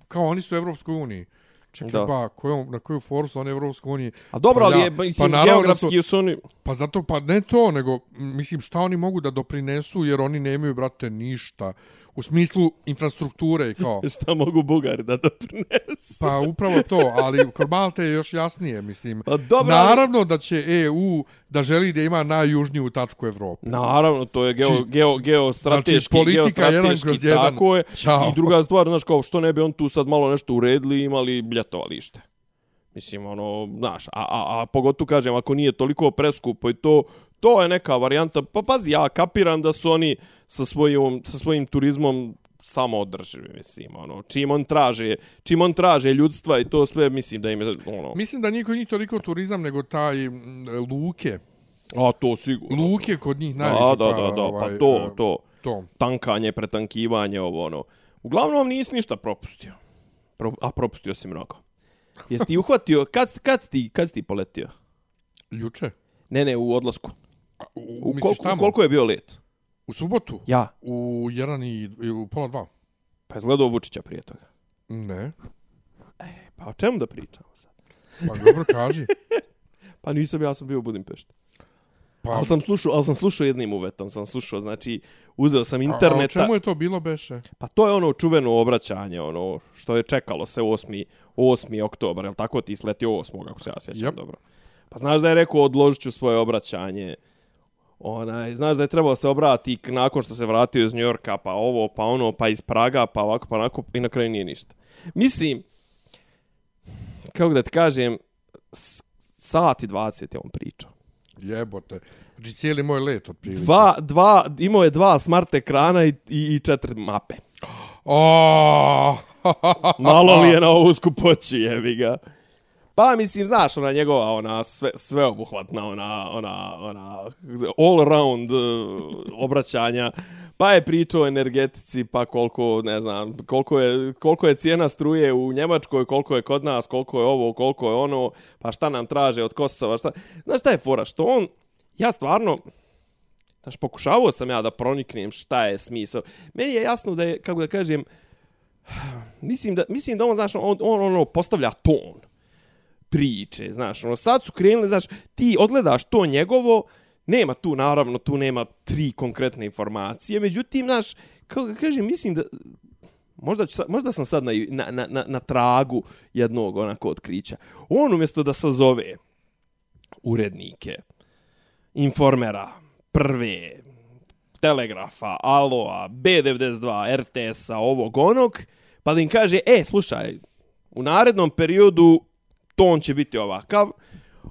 kao oni su u Evropskoj uniji. Čekaj, Da. ba, kojom, na koju foru su oni Evropskoj uniji? A dobro, Pa ali je, pa mislim, da geografski su oni... Pa zato, pa ne to, nego, mislim, šta oni mogu da doprinesu, jer oni nemaju, brate, ništa. U smislu infrastrukture i kao... Šta mogu Bugari da doprinesu? Pa upravo to, ali kod Malte je još jasnije, mislim. Pa dobro, ali- Naravno da će EU da želi da ima najjužniju tačku Evrope. Naravno, to je geo, Znači- geo, geostrateški, znači, politika jedan geostrateški, kroz jedan. tako je. Ćao. I druga stvar, znaš, kao što ne bi on tu sad malo nešto uredili, imali ljetovalište. Mislim, ono, znaš, a, a, a pogotovo kažem, ako nije toliko preskupo i to, to je neka varijanta. Pa pazi, ja kapiram da su oni sa svojim, sa svojim turizmom samo održivi, mislim, ono, čim on traže, čim on traže ljudstva i to sve, mislim da im je, ono, Mislim da niko njih toliko turizam nego taj m, luke. a to sigurno. Luke kod njih najviše. Da, da, da, da, ovaj, pa to, e, to. to. tankanje, pretankivanje, ovo ono. Uglavnom nisi ništa propustio. Pro, a propustio si mnogo. Jesi ti uhvatio, kad, kad, ti, kad ti poletio? Juče. Ne, ne, u odlasku. U, U, misliš koliko, tamo? koliko je bio let? U subotu? Ja. U jedan i, u pola dva. Pa je gledao Vučića prije toga. Ne. Pa o čemu da pričamo sad? Pa dobro kaži. Pa nisam, ja sam bio u Budimpešti. Pa, Ali sam slušao, ali sam slušao jednim uvetom, sam slušao, znači, uzeo sam a, a o interneta. čemu je to bilo beše? Pa to je ono čuveno obraćanje, ono što je čekalo se 8. 8. oktobar, je tako ti sletio 8. ako se ja sjećam Yep. dobro. Pa znaš da je rekao odložit ću svoje obraćanje. Onaj, znaš da je trebalo se obrati nakon što se vratio iz Njorka, pa ovo, pa ono, pa iz Praga, pa ovako, pa onako, i na kraju nije ništa. Mislim, kako da ti kažem, s- sat i 20 je on pričao. Jebote. Znači cijeli moj let otprilike. Dva, dva, imao je dva smart ekrana i, i, i četiri mape. O! Malo li je na ovu skupoću, jebi ga. Pa mislim, znaš, ona njegova, ona sve, sveobuhvatna, ona, ona, ona all around uh, e, obraćanja. Pa je pričao o energetici, pa koliko, ne znam, koliko je, koliko je cijena struje u Njemačkoj, koliko je kod nas, koliko je ovo, koliko je ono, pa šta nam traže od Kosova, šta... Znaš šta je fora, što on, ja stvarno, znaš, pokušavao sam ja da proniknem šta je smisao. Meni je jasno da je, kako da kažem, mislim da, mislim da on, znaš, on, on ono postavlja ton priče, znaš, ono, sad su krenuli, znaš, ti odgledaš to njegovo, nema tu, naravno, tu nema tri konkretne informacije, međutim, znaš, kako ga kažem, mislim da, možda, ću, možda sam sad na, na, na, na, na tragu jednog onako otkrića. On umjesto da sazove urednike, informera, prve, Telegrafa, Aloa, B92, RTS-a, ovog onog, pa da im kaže, e, slušaj, u narednom periodu ton će biti ovakav,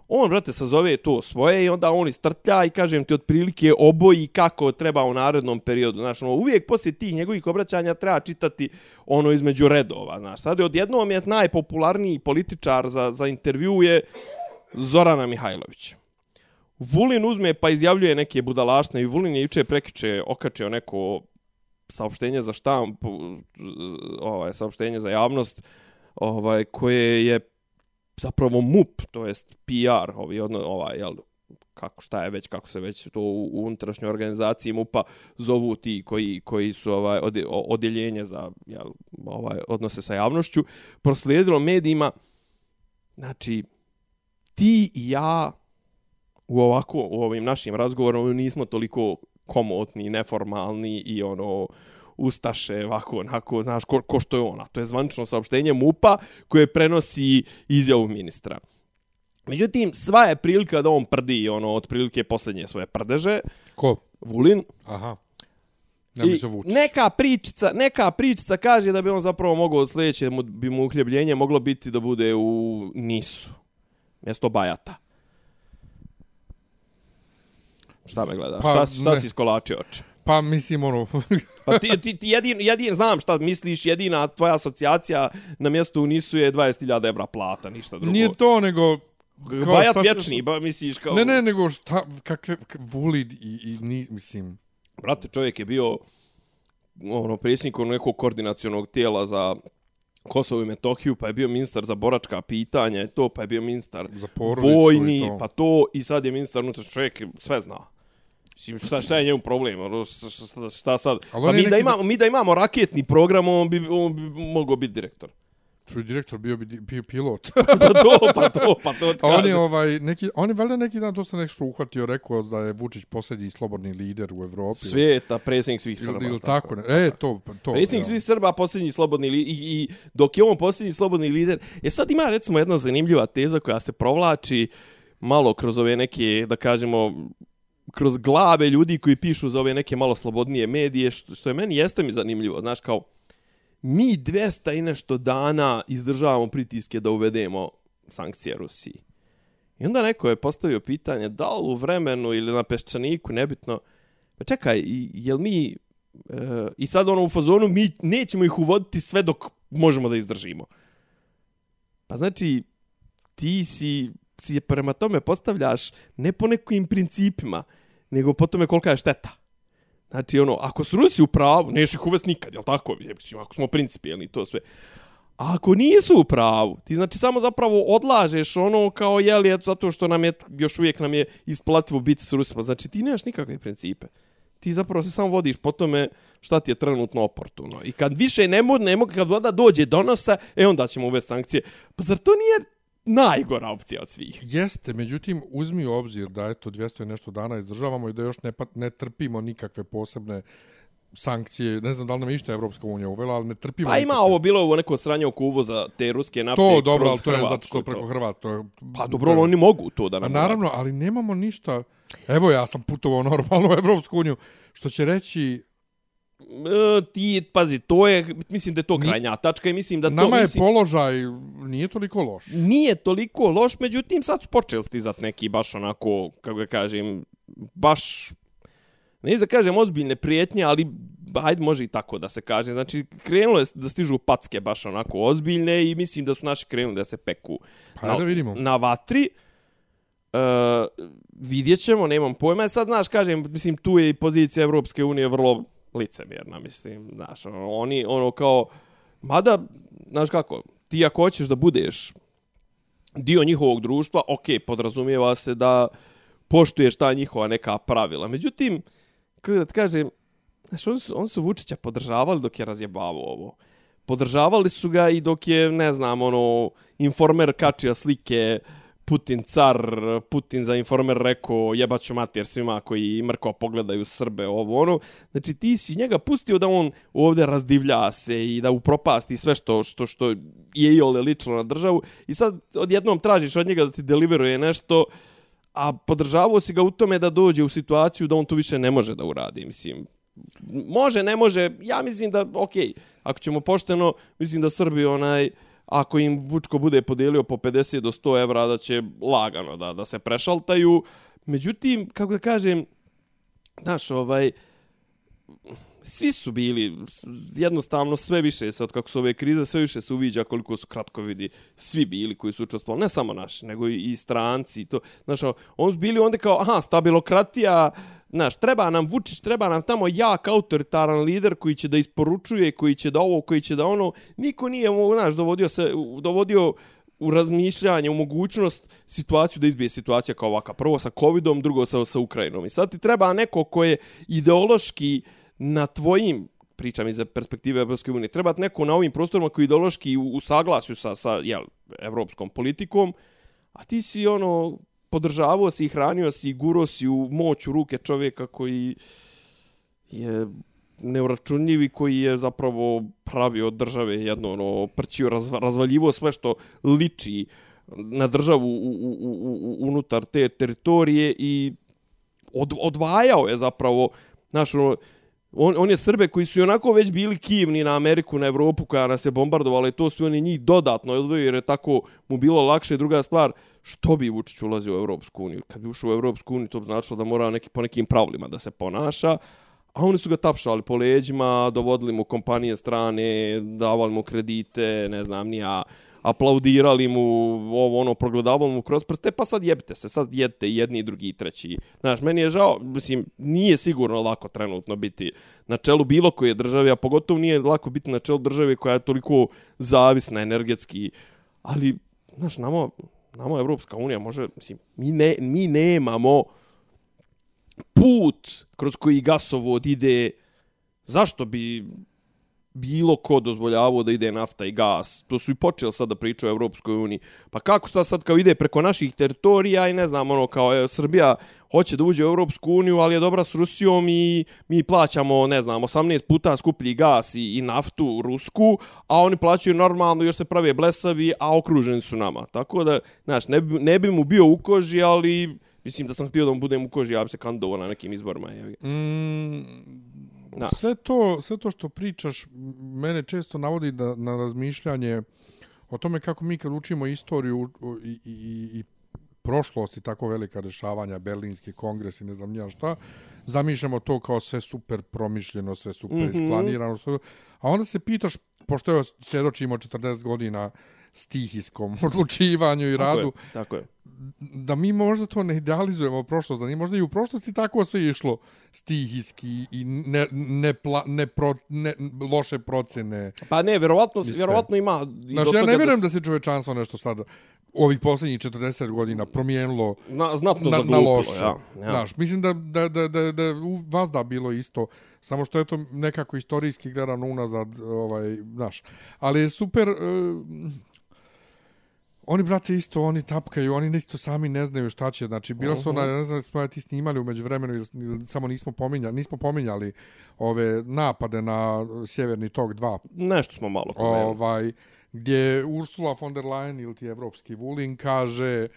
on, brate, sazove to svoje i onda on istrtlja i kažem ti otprilike oboji kako treba u narednom periodu. Znaš, ono, uvijek poslije tih njegovih obraćanja treba čitati ono između redova. Znaš, sad je odjednom je najpopularniji političar za, za intervju je Zorana Mihajlović. Vulin uzme pa izjavljuje neke budalaštine i Vulin je juče prekiče okačio neko saopštenje za štamp, ovaj, saopštenje za javnost, ovaj, koje je zapravo MUP, to jest PR, ovi, odno, ovaj, jel, kako šta je već, kako se već to u, u unutrašnjoj organizaciji MUPA zovu ti koji, koji su ovaj, ode, odjeljenje za jel, ovaj, odnose sa javnošću, proslijedilo medijima, znači, ti i ja u ovako u ovim našim razgovorima nismo toliko komotni, neformalni i ono ustaše, ovako, onako, znaš, ko, ko što je ona. To je zvanično saopštenje MUPA koje prenosi izjavu ministra. Međutim, sva je prilika da on prdi, ono, otprilike posljednje svoje prdeže, Ko? Vulin, Aha. Ne I neka pričica, neka pričica kaže da bi on zapravo mogao sljedeće bi mu uhljebljenje moglo biti da bude u Nisu. Mjesto Bajata. Šta me gledaš? Pa, šta, šta ne. si iskolačio oče? Pa mislim ono... Pa ti, ti, ti jedin, jedin, znam šta misliš, jedina tvoja asocijacija na mjestu u Nisu je 20.000 evra plata, ništa drugo. nije to nego... kao Bajat šta- vječni, ba, misliš kao... Ne, ne, nego šta, kakve, vuli i, i ni, mislim... Brate, čovjek je bio ono, predsjednik nekog koordinacionog tijela za Kosovo i Metohiju, pa je bio ministar za boračka pitanja, i to, pa je bio ministar Za vojni, to. pa to, i sad je ministar unutra čovjek sve zna. Mislim, šta, šta je njemu problem? Ono, šta, šta, šta sad? Pa mi da, imamo, mi da imamo raketni program, on bi, on bi mogao biti direktor. Čuj, direktor bio bi bio pilot. pa to, pa to, pa to ti on je ovaj neki on je valjda neki dan se nešto uhvatio, rekao da je Vučić posljednji slobodni lider u Evropi. Svijeta, predsjednik svih Srba. ili, ili tako, ne. E, to pa to. Predsjednik ja. svih Srba, posljednji slobodni lider. I, I dok je on posljednji slobodni lider, je sad ima recimo jedna zanimljiva teza koja se provlači malo kroz ove neke, da kažemo, kroz glave ljudi koji pišu za ove neke malo slobodnije medije, što, što je meni jeste mi zanimljivo. Znaš, kao, mi 200 i nešto dana izdržavamo pritiske da uvedemo sankcije Rusiji. I onda neko je postavio pitanje da li u vremenu ili na peščaniku, nebitno, pa čekaj, jel mi, e, i sad ono u fazonu, mi nećemo ih uvoditi sve dok možemo da izdržimo. Pa znači, ti si, si prema tome postavljaš ne po nekim principima, nego po tome kolika je šteta. Znači, ono, ako su Rusi u pravu, neš ih uvest nikad, jel tako? Mislim, ako smo principijelni to sve. A ako nisu u pravu, ti znači samo zapravo odlažeš ono kao jeli, eto, zato što nam je, još uvijek nam je isplativo biti s Rusima. Znači ti nemaš nikakve principe. Ti zapravo se samo vodiš po tome šta ti je trenutno oportuno. I kad više ne mogu, ne mogu, kad voda dođe do nosa, e onda ćemo uvesti sankcije. Pa zar to nije najgora opcija od svih? Jeste, međutim, uzmi u obzir da eto 200 i nešto dana izdržavamo i da još ne, pa, ne trpimo nikakve posebne sankcije. Ne znam da li nam išta Evropska unija uvela, ali ne trpimo Pa ima nikakve. ovo bilo ovo neko sranje oko uvoza te ruske nafte To, dobro, ali to je zato što preko Hrvatske. To je, Pa dobro, ali oni mogu to da Pa nam naravno, ali nemamo ništa. Evo ja sam putovao normalno u Evropsku uniju, što će reći ti, pazi, to je, mislim da je to krajnja tačka i mislim da to, nama je mislim, položaj nije toliko loš. nije toliko loš, međutim sad su počeli stizat neki baš onako, kako ga kažem, baš, ne da kažem ozbiljne prijetnje, ali ajde može i tako da se kaže. Znači, krenulo je da stižu packe baš onako ozbiljne i mislim da su naši krenuli da se peku Pa ajde da vidimo. na vatri. Uh, vidjet ćemo, nemam pojma. E Sad, znaš, kažem, mislim, tu je i pozicija Evropske unije vrlo licemjerna, mislim, znaš, ono, oni, ono, kao, mada, znaš kako, ti ako hoćeš da budeš dio njihovog društva, ok, podrazumijeva se da poštuješ ta njihova neka pravila. Međutim, kako da ti kažem, znaš, oni su, on su Vučića podržavali dok je razjebavao ovo. Podržavali su ga i dok je, ne znam, ono, informer kačio slike Putin car, Putin za informer rekao jebaću mater svima koji mrko pogledaju Srbe, ovo ono. Znači ti si njega pustio da on ovdje razdivlja se i da upropasti sve što, što, što je i ole lično na državu i sad odjednom tražiš od njega da ti deliveruje nešto a podržavao si ga u tome da dođe u situaciju da on to više ne može da uradi, mislim. Može, ne može, ja mislim da, ok, ako ćemo pošteno, mislim da Srbi onaj, ako im Vučko bude podelio po 50 do 100 evra, da će lagano da, da se prešaltaju. Međutim, kako da kažem, znaš, ovaj, svi su bili jednostavno sve više se od kako su ove krize sve više se uviđa koliko su kratko vidi svi bili koji su učestvovali ne samo naši nego i, i stranci i to znaš ono, oni su bili onda kao aha stabilokratija znaš treba nam Vučić treba nam tamo jak autoritaran lider koji će da isporučuje koji će da ovo koji će da ono niko nije znaš dovodio se dovodio u razmišljanje, u mogućnost situaciju da izbije situacija kao ovaka. Prvo sa covidom, drugo sa, sa Ukrajinom. I sad ti treba neko ko je ideološki na tvojim pričam iz perspektive Evropske unije. Treba ti neko na ovim prostorima koji ideološki u, u saglasju sa, sa jel, evropskom politikom, a ti si ono podržavao si i hranio si i guro si u moć u ruke čovjeka koji je neuračunljivi koji je zapravo pravio od države jedno ono prčio razva, razvaljivo sve što liči na državu u, u, u, u, unutar te teritorije i od, odvajao je zapravo znaš, ono, on, on je Srbe koji su i onako već bili kivni na Ameriku, na Evropu koja nas je bombardovala i to su oni njih dodatno odvojili jer je tako mu bilo lakše. Druga stvar, što bi Vučić ulazio u Evropsku uniju? Kad bi ušao u Evropsku uniju, to bi značilo da mora neki, po nekim pravilima da se ponaša. A oni su ga tapšali po leđima, dovodili mu kompanije strane, davali mu kredite, ne znam, nija, aplaudirali mu, ovo ono, progledavali mu kroz prste, pa sad jebite se, sad jedite jedni, drugi i treći. Znaš, meni je žao, mislim, nije sigurno lako trenutno biti na čelu bilo koje države, a pogotovo nije lako biti na čelu države koja je toliko zavisna energetski, ali, znaš, namo, namo Evropska unija može, mislim, mi, ne, mi nemamo put kroz koji gasovod ide, zašto bi bilo ko dozvoljavao da ide nafta i gas. To su i počeli sad da pričaju o Evropskoj uniji. Pa kako sta sad kao ide preko naših teritorija i ne znam, ono kao je, Srbija hoće da uđe u Evropsku uniju, ali je dobra s Rusijom i mi plaćamo, ne znam, 18 puta skuplji gas i, i naftu rusku, a oni plaćaju normalno, još se prave blesavi, a okruženi su nama. Tako da, znaš, ne, bi, ne bi mu bio u koži, ali mislim da sam htio da mu budem u koži, ja bi se kandidovao na nekim izborima. Mm, Da. Sve to, sve to što pričaš mene često navodi da, na razmišljanje o tome kako mi kad učimo istoriju i, i, i prošlost i tako velika rešavanja, Berlinski kongres i ne znam nija šta, zamišljamo to kao sve super promišljeno, sve super mm -hmm. isplanirano, sve, a onda se pitaš, pošto je svjedočimo 40 godina stihijskom odlučivanju i radu, tako je, tako je da mi možda to ne idealizujemo prošlost, da ni možda i u prošlosti tako sve išlo stihijski i ne, ne, pla, ne, pro, ne loše procene. Pa ne, vjerovatno, vjerovatno ima... Znači, ja ne vjerujem da se čovečanstvo nešto sad ovih posljednjih 40 godina promijenilo na, znatno na, na loše. Ja, ja. Znaš, mislim da, da, da, da, da u vas da bilo isto, samo što je to nekako istorijski gledano unazad, ovaj, znaš. Ali je super... Uh, Oni, brate, isto, oni tapkaju, oni isto sami ne znaju šta će. Znači, bilo su ona, ne znam, smo ti snimali umeđu vremenu, samo nismo pominjali, nismo pominjali ove napade na Sjeverni tok 2. Nešto smo malo pomenuli. Ovaj, gdje Ursula von der Leyen ili ti evropski Vulin kaže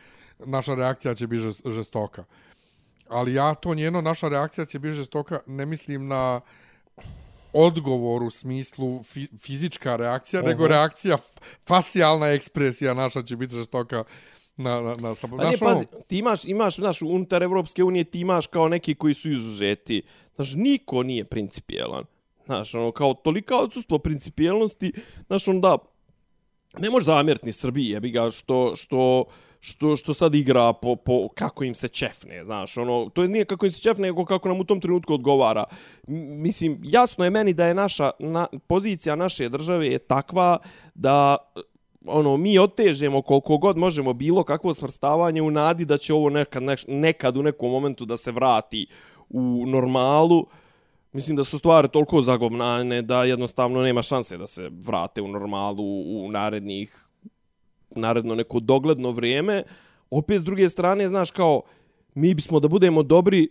naša reakcija će biti žestoka. Ali ja to njeno, naša reakcija će biti žestoka, ne mislim na odgovor u smislu fi, fizička reakcija, uh -huh. nego reakcija, facijalna ekspresija naša će biti žestoka na, na, na, na naš, pazi, ti imaš, imaš, znaš, unutar Evropske unije ti imaš kao neki koji su izuzeti. Znaš, niko nije principijelan. Znaš, ono, kao tolika odsustvo principijelnosti, znaš, onda, ne može zamjeriti ni Srbiji, jebi ga, što, što, što, što sad igra po, po kako im se čefne, znaš, ono, to je nije kako im se čefne, nego kako nam u tom trenutku odgovara. mislim, jasno je meni da je naša, na, pozicija naše države je takva da ono mi otežemo koliko god možemo bilo kakvo smrstavanje u nadi da će ovo nekad, nekad u nekom momentu da se vrati u normalu. Mislim da su stvari toliko zagovnane da jednostavno nema šanse da se vrate u normalu u narednih naredno neko dogledno vrijeme. Opet s druge strane, znaš, kao, mi bismo da budemo dobri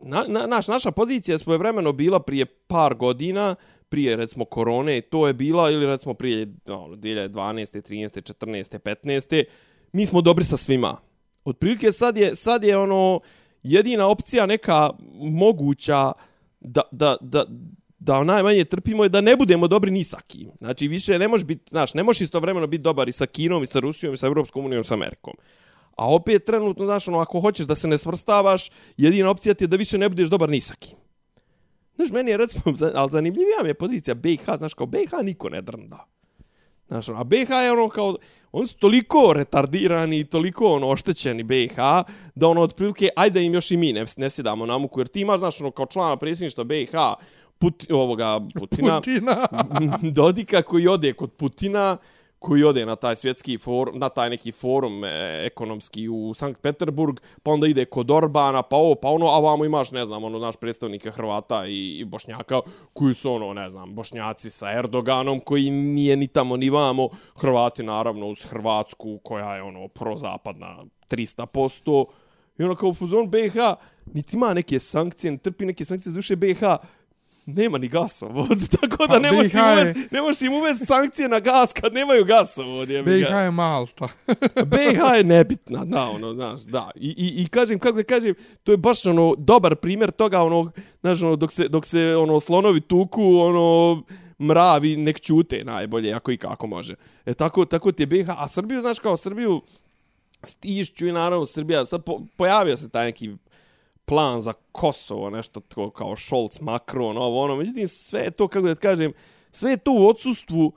Na, na, naš, naša pozicija je svojevremeno bila prije par godina, prije recimo korone, to je bila, ili recimo prije no, 2012. 13. 14. 15. Mi smo dobri sa svima. Otprilike sad je, sad je ono jedina opcija neka moguća da, da, da, da najmanje trpimo je da ne budemo dobri ni sa kim. Znači, više ne možeš biti, znaš, ne možeš istovremeno biti dobar i sa Kinom, i sa Rusijom, i sa Europskom unijom, i sa Amerikom. A opet, trenutno, znaš, ono, ako hoćeš da se ne svrstavaš, jedina opcija ti je da više ne budeš dobar ni sa kim. Znaš, meni je, recimo, ali zanimljivija mi je pozicija BiH, znaš, kao BiH niko ne drnda. Znaš, ono, a BiH je ono kao, oni su toliko retardirani, toliko ono, oštećeni BiH, da ono, otprilike, ajde im još i mi ne, ne sjedamo na muku, jer ti imaš, znaš, ono, kao člana predsjedništva BiH, Put, ovoga Putina, Putina. Dodika koji ode kod Putina, koji ode na taj svjetski forum, na taj neki forum e, ekonomski u Sankt Peterburg, pa onda ide kod Orbana, pa ovo, pa ono, a vamo imaš, ne znam, ono, naš predstavnika Hrvata i, i Bošnjaka, koji su, ono, ne znam, Bošnjaci sa Erdoganom, koji nije ni tamo ni vamo, Hrvati, naravno, uz Hrvatsku, koja je, ono, prozapadna 300%, i ono, kao u fuzon BiH, niti ima neke sankcije, ne trpi neke sankcije duše BiH, nema ni gasovod, tako da ne možeš, im uvesti, ne im sankcije na gas kad nemaju gasovod. Je BiH je Malta. BiH je nebitna, da, ono, znaš, da. I, i, i kažem, kako da kažem, to je baš ono, dobar primjer toga, ono, znaš, ono, dok se, dok se ono, slonovi tuku, ono, mravi nek čute najbolje, ako i kako može. E, tako, tako ti je BiH, a Srbiju, znaš, kao Srbiju, stišću i naravno Srbija, sad po, pojavio se taj neki plan za Kosovo, nešto tako kao Scholz, Macron, ovo ono. Međutim, sve to, kako da kažem, sve to u odsustvu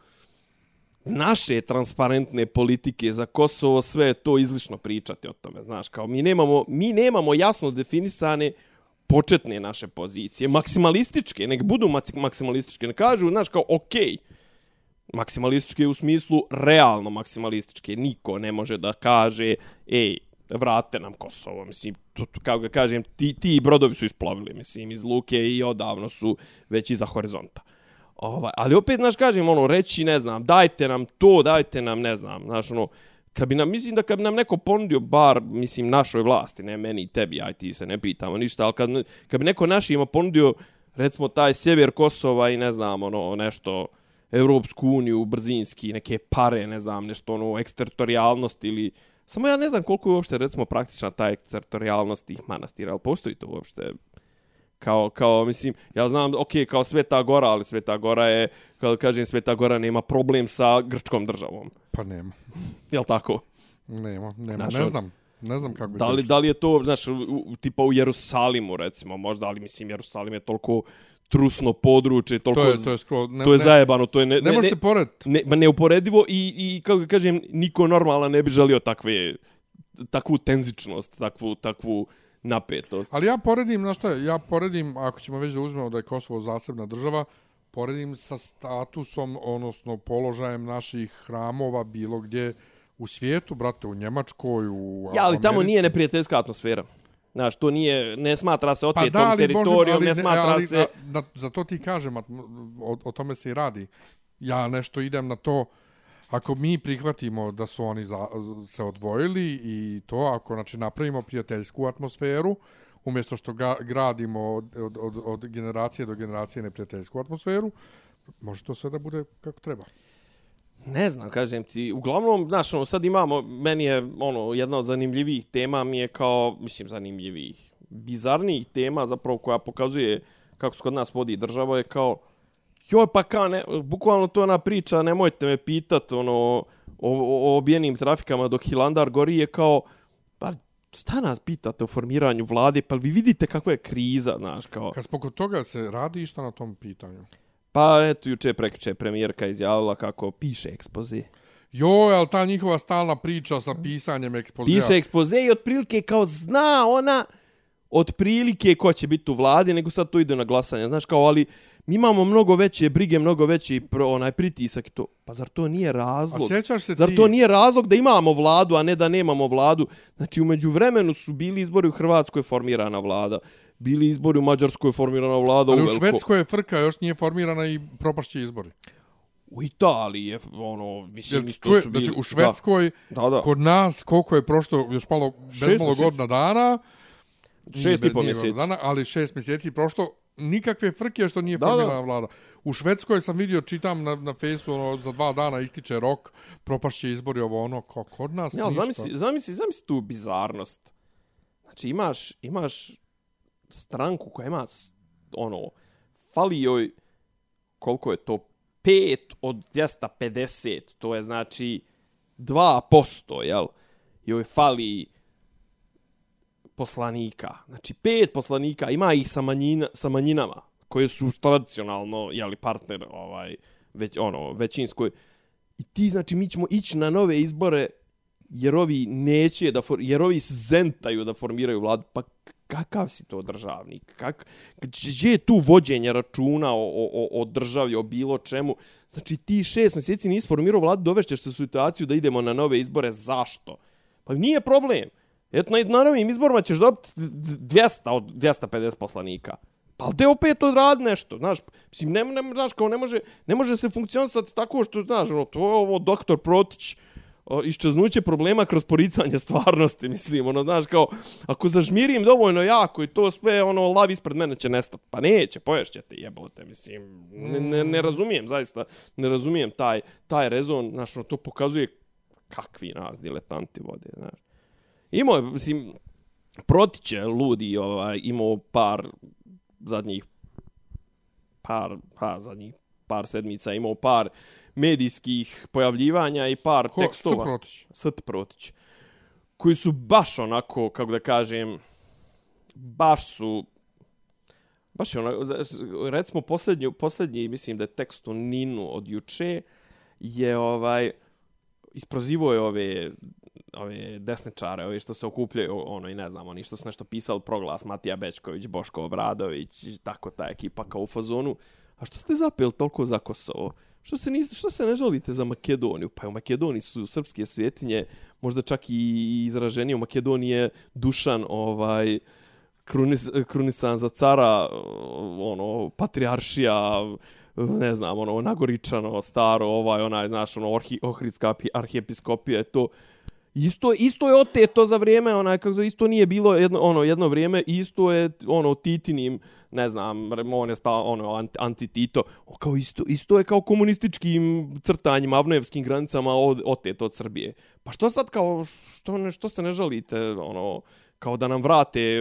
naše transparentne politike za Kosovo, sve to izlično pričati o tome. Znaš, kao mi nemamo, mi nemamo jasno definisane početne naše pozicije, maksimalističke, nek budu maksimalističke, ne kažu, znaš, kao, okej, okay, maksimalističke u smislu realno maksimalističke. Niko ne može da kaže, ej, vrate nam Kosovo. Mislim, to, to, kao ga kažem, ti, ti brodovi su isplovili, mislim, iz Luke i odavno su već iza horizonta. Ovaj, ali opet, znaš, kažem, ono, reći, ne znam, dajte nam to, dajte nam, ne znam, znaš, ono, kad bi nam, mislim da kad bi nam neko ponudio bar, mislim, našoj vlasti, ne meni i tebi, aj ti se ne pitamo ništa, ali kad, kad bi neko našima ponudio, recimo, taj sjever Kosova i ne znam, ono, nešto, Evropsku uniju, brzinski, neke pare, ne znam, nešto, ono, eksteritorijalnost ili... Samo ja ne znam koliko je uopšte, recimo, praktična ta eksteritorijalnost tih manastira, ali postoji to uopšte kao, kao, mislim, ja znam, ok, kao Sveta Gora, ali Sveta Gora je, kao kažem, Sveta Gora nema problem sa grčkom državom. Pa nema. Jel tako? Nema, nema, Znaš, ne znam. Ne znam kako da li, da li je to, znaš, u, u, tipa u Jerusalimu, recimo, možda, ali mislim, Jerusalim je toliko trusno područje, toliko... To je, to je, skro, ne, to je ne, zajebano, to je... Ne, ne, ne možete porediti. Ne, ma neuporedivo i, i, kako kažem, niko normalan ne bi želio takve, takvu tenzičnost, takvu, takvu, napetost. Ali ja poredim, znaš šta, ja poredim, ako ćemo već da uzmemo da je Kosovo zasebna država, poredim sa statusom, odnosno položajem naših hramova bilo gdje u svijetu, brate, u Njemačkoj, u Ja, ali tamo nije neprijateljska atmosfera. Znaš, to nije, ne smatra se otetom pa da, teritorijom, ne smatra ali, se... A, da, za to ti kažem, o, o tome se i radi. Ja nešto idem na to, ako mi prihvatimo da su oni za, se odvojili i to, ako znači, napravimo prijateljsku atmosferu, umjesto što ga, gradimo od, od, od, od generacije do generacije neprijateljsku atmosferu, može to sve da bude kako treba. Ne znam, kažem ti. Uglavnom, znaš, ono, sad imamo, meni je ono, jedna od zanimljivih tema mi je kao, mislim, zanimljivih, bizarnijih tema, zapravo koja pokazuje kako se kod nas vodi država, je kao, joj pa kao ne, bukvalno to ona priča, nemojte me pitat ono, o, o, o obijenim trafikama dok Hilandar gori je kao, pa šta nas pitate o formiranju vlade, pa vi vidite kakva je kriza, znaš, kao... Kad spoko toga se radi šta na tom pitanju? Pa eto, juče prekriče premijerka izjavila kako piše ekspoze. Joj, ali ta njihova stalna priča sa pisanjem ekspozea. Piše ekspoze i otprilike kao zna ona otprilike ko će biti u vladi, nego sad to ide na glasanje. Znaš, kao, ali mi imamo mnogo veće brige, mnogo veći pro, onaj pritisak i to. Pa zar to nije razlog? A se zar ti... to nije razlog da imamo vladu, a ne da nemamo vladu? Znači, umeđu vremenu su bili izbori u Hrvatskoj formirana vlada. Bili izbori u Mađarskoj formirana vlada. Ali u, u Švedskoj je frka, još nije formirana i propašće izbori. U Italiji je, ono, mislim, isto čuje, su bili... Znači, u Švedskoj, da. Da, da. kod nas, koliko je prošlo, još malo, bez malo godina dana, Šest i pol mjeseci. Dana, ali šest mjeseci prošlo, nikakve frke što nije formirana vlada. U Švedskoj sam vidio, čitam na, na fejsu, ono, za dva dana ističe rok, propašće izbori ovo ono, ko, kod nas ja, ništa. Zamisli, zamisli, zamisli tu bizarnost. Znači imaš, imaš stranku koja ima, ono, fali joj, koliko je to, 5 od 250, to je znači 2%, jel? Joj fali poslanika. Znači, pet poslanika, ima ih sa, manjina, sa manjinama, koje su tradicionalno, jeli, partner, ovaj, već, ono, većinskoj. I ti, znači, mi ćemo ići na nove izbore, jer ovi neće da, for, jer ovi zentaju da formiraju vladu. Pa kakav si to državnik? Kak, gdje je tu vođenje računa o, o, o državi, o bilo čemu? Znači, ti šest mjeseci nisi formirao vladu, dovešćeš se situaciju da idemo na nove izbore. Zašto? Pa nije problem. Eto, na, na izborima ćeš dobiti 200 od 250 poslanika. Pa ali te opet odradi nešto, znaš, mislim, ne, ne, znaš, kao ne može, ne može se funkcionisati tako što, znaš, ono, to je ovo doktor Protić, iščeznuće problema kroz poricanje stvarnosti, mislim, ono, znaš, kao, ako zažmirim dovoljno jako i to sve, ono, lav ispred mene će nestati, pa neće, poješćete, jebote, mislim, ne, ne, ne razumijem, zaista, ne razumijem taj, taj rezon, znaš, ono, to pokazuje kakvi nas diletanti vode, znaš. Imao, mislim, Protiće, ludi, ovaj, imao par zadnjih par, pa, zadnjih par sedmica, imao par medijskih pojavljivanja i par Ko, tekstova. St Protić. St Protić. Koji su baš onako, kako da kažem, baš su baš je ono, recimo posljednji, posljednji, mislim da je tekst u Ninu od juče, je ovaj, isprozivo je ove ove desničare, ove što se okupljaju, ono i ne znam, oni što su nešto pisali proglas Matija Bečković, Boško Obradović, tako ta ekipa kao u fazonu. A što ste zapeli toliko za Kosovo? Što se, niste, što se ne želite za Makedoniju? Pa u Makedoniji su srpske svjetinje, možda čak i izraženije u Makedonije Dušan, ovaj, krunis, krunisan za cara, ono, patrijaršija, ne znam, ono, nagoričano, staro, ovaj, onaj, znaš, ono, orhi, ohridska arhijepiskopija je to. Isto, isto je oteto za vrijeme, onaj, kako zove, isto nije bilo jedno, ono, jedno vrijeme, isto je, ono, titinim, ne znam, on je stao, ono, anti-Tito, kao isto, isto je kao komunističkim crtanjima, avnojevskim granicama od, oteto od Srbije. Pa što sad, kao, što, ne, što se ne žalite, ono, kao da nam vrate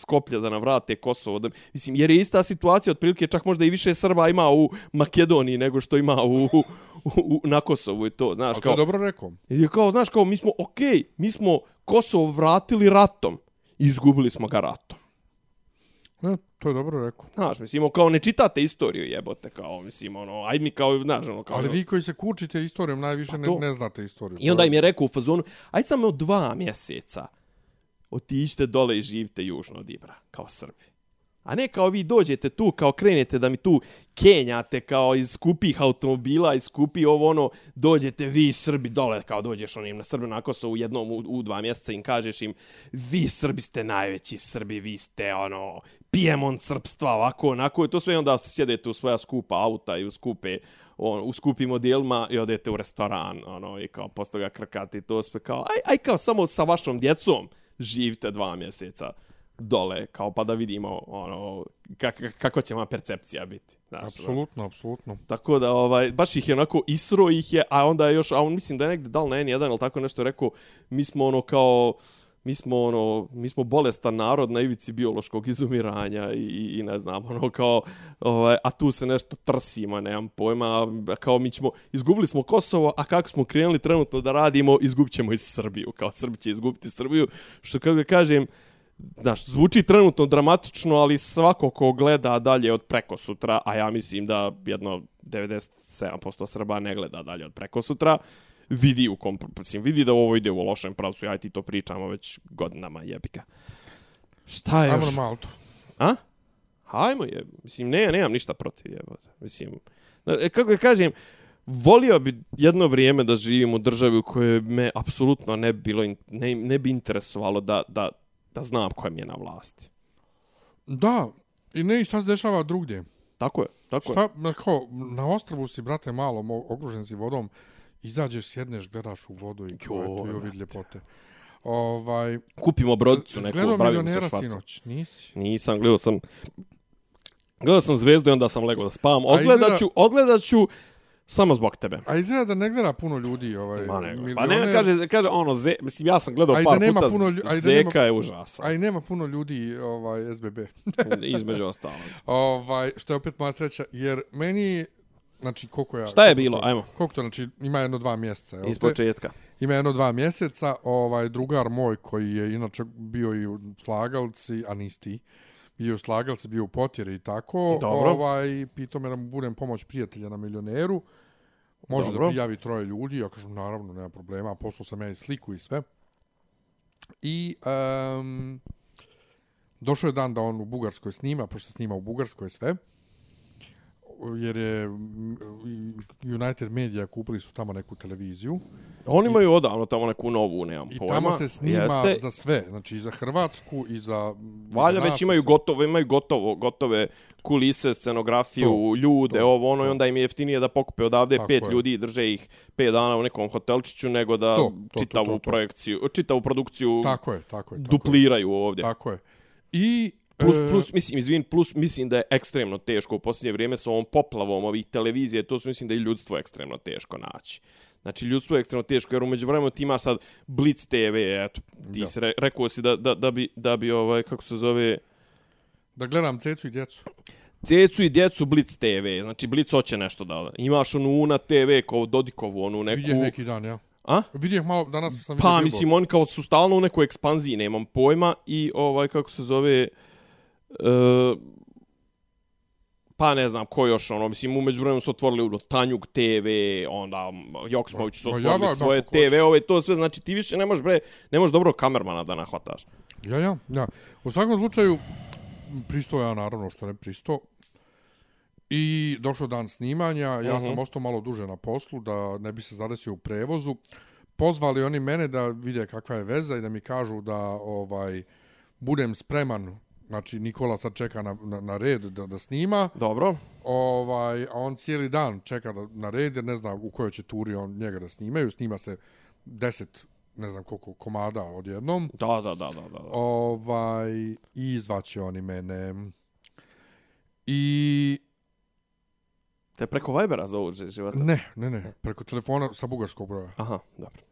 Skoplje, da nam vrate Kosovo. Da, mislim, jer je ista situacija, otprilike čak možda i više Srba ima u Makedoniji nego što ima u, u, u na Kosovu i to, znaš, Ali to kao... je dobro rekao. Je kao, znaš, kao mi smo, okej, okay, mi smo Kosovo vratili ratom. i Izgubili smo ga ratom. E, to je dobro rekao. Znaš, mislim, kao ne čitate istoriju jebote, kao, mislim, ono, ajde mi kao, znaš, ono, kao... Ali vi koji se kučite istorijom najviše Pa ne, ne znate istoriju. I onda im je rekao u fazonu, ajde samo dva mjeseca, otiđite dole i živite južno od Ibra, kao Srbi. A ne kao vi dođete tu, kao krenete da mi tu kenjate kao iz skupih automobila, iz skupi ovo ono, dođete vi Srbi dole, kao dođeš onim na Srbi na Kosovu jednom u, u dva mjeseca im kažeš im, vi Srbi ste najveći Srbi, vi ste ono, pijemon srpstva, ovako, onako, i to sve i onda sjedete u svoja skupa auta i u skupe on, u skupim modelima i odete u restoran, ono, i kao posto ga krkati, to sve kao, aj, aj kao samo sa vašom djecom živite dva mjeseca dole, kao pa da vidimo, ono, kak, kako će moja percepcija biti. Znaš, ono. Apsolutno, apsolutno. Tako da, ovaj, baš ih je onako, isro ih je, a onda je još, a on mislim da je negdje dal na N1 ili tako nešto rekao, mi smo ono kao, mi smo ono, mi smo bolestan narod na ivici biološkog izumiranja i, i, ne znam, ono kao, ovaj, a tu se nešto trsimo, nemam pojma, kao mi ćemo, izgubili smo Kosovo, a kako smo krenuli trenutno da radimo, izgubićemo i Srbiju, kao Srbi će izgubiti Srbiju, što kako da kažem, Znaš, zvuči trenutno dramatično, ali svako ko gleda dalje od preko sutra, a ja mislim da jedno 97% Srba ne gleda dalje od preko sutra, vidi u kom, mislim, vidi da ovo ide u lošem pravcu, ja ti to pričamo već godinama jebika. Šta je Ajmo još? na Maltu. A? Hajmo je, mislim, ne, nemam ništa protiv jebote. Mislim, e, kako da kažem, volio bi jedno vrijeme da živim u državi u kojoj me apsolutno ne bi bilo, ne, ne bi interesovalo da, da, da znam ko mi je na vlasti. Da, i ne i šta se dešava drugdje. Tako je, tako je. Šta, na, kao, na ostrvu si, brate, malo, okružen si vodom, izađeš, sjedneš, gledaš u vodu i kao, Jo, eto, jo, vid brate. ljepote. Ovaj, Kupimo brodicu neku, gledao bravimo se milionera švarcom. sinoć, nisi? Nisam, gledao sam... Gledao sam zvezdu i onda sam legao da spavam. Odgledat izgleda- ću, odgledat ću samo zbog tebe. A izgleda da ne gleda puno ljudi, ovaj, Ma ne, pa ne, kaže, kaže ono, ze, mislim, ja sam gledao par nema puta, puno puno, lju- a i da nema- Zeka je užasan, A i nema puno ljudi, ovaj, SBB. između ostalog. ovaj, što je opet moja sreća, jer meni, znači, koliko ja... Šta je koliko bilo? to- Ajmo, Koliko to, znači, ima jedno dva mjeseca, jel iz početka. Ima jedno dva mjeseca, ovaj drugar moj koji je inače bio i u Slagalci, a nisi ti, bio u Slagalci, bio u Potjeri i tako, Dobro. ovaj, pitao me da mu budem pomoć prijatelja na milioneru, može Dobro. da prijavi troje ljudi, ja kažem naravno, nema problema, poslao sam ja i sliku i sve. I um, došao je dan da on u Bugarskoj snima, pošto snima u Bugarskoj sve, jer je mm, United Media kupili su tamo neku televiziju Oni imaju odavno tamo neku novu, nemam I pojma. tamo se snima Jeste. za sve, znači i za Hrvatsku i za... Valja već imaju i gotovo, imaju gotovo, gotove kulise, scenografiju, To, ljude, to, ovo, ono, to. i onda im je jeftinije da pokupe odavde Tako pet je. ljudi i drže ih pet dana u nekom hotelčiću, nego da To, to, čitavu to, to, to. projekciju, čitavu produkciju Tako je, tako je. Tako dupliraju ovdje. Je, tako je. I... Plus, e, plus, mislim, izvin, plus mislim da je ekstremno teško u posljednje vrijeme sa ovom poplavom ovih televizije, to su mislim da je ljudstvo ekstremno teško naći. Znači, ljudstvo je ekstremno teško, jer umeđu vremenu ti ima sad Blitz TV, eto, ti Da. si re, rekao si da, da, da, bi, da bi, ovaj, kako se zove, Da gledam cecu i djecu. Cecu i djecu Blitz TV, znači Blitz hoće nešto da... Imaš onu Una TV, kao Dodikovu, onu neku... Vidjeh neki dan, ja. A? Vidjeh malo, danas sam vidio Pa, mislim, oni kao su stalno u nekoj ekspanziji, nemam pojma, i ovaj, kako se zove... E, pa ne znam ko još, ono, mislim, umeđu vremenu su otvorili ono, Tanjug TV, onda Joksmović su otvorili jaba, svoje kako hoćeš. TV-ove, to sve, znači ti više ne možeš, bre, ne možeš dobro kamermana da nahvataš. Ja, ja, ja. U svakom slučaju, pristo ja naravno što ne pristo. I došao dan snimanja, ja Mhm. sam ostao malo duže na poslu da ne bi se zadesio u prevozu. Pozvali oni mene da vide kakva je veza i da mi kažu da ovaj budem spreman Znači, Nikola sad čeka na, na, na red da, da snima. Dobro. ovaj, a on cijeli dan čeka da, na red, jer ne zna u kojoj će turi on njega da snimaju. Snima se deset, ne znam koliko, komada odjednom. Da, da, da, da, da. Ovaj, I izvaće oni mene. I Te preko Vibera zovu že- života? ne, ne, ne, preko telefona sa bugarskog broja. Aha, dobro.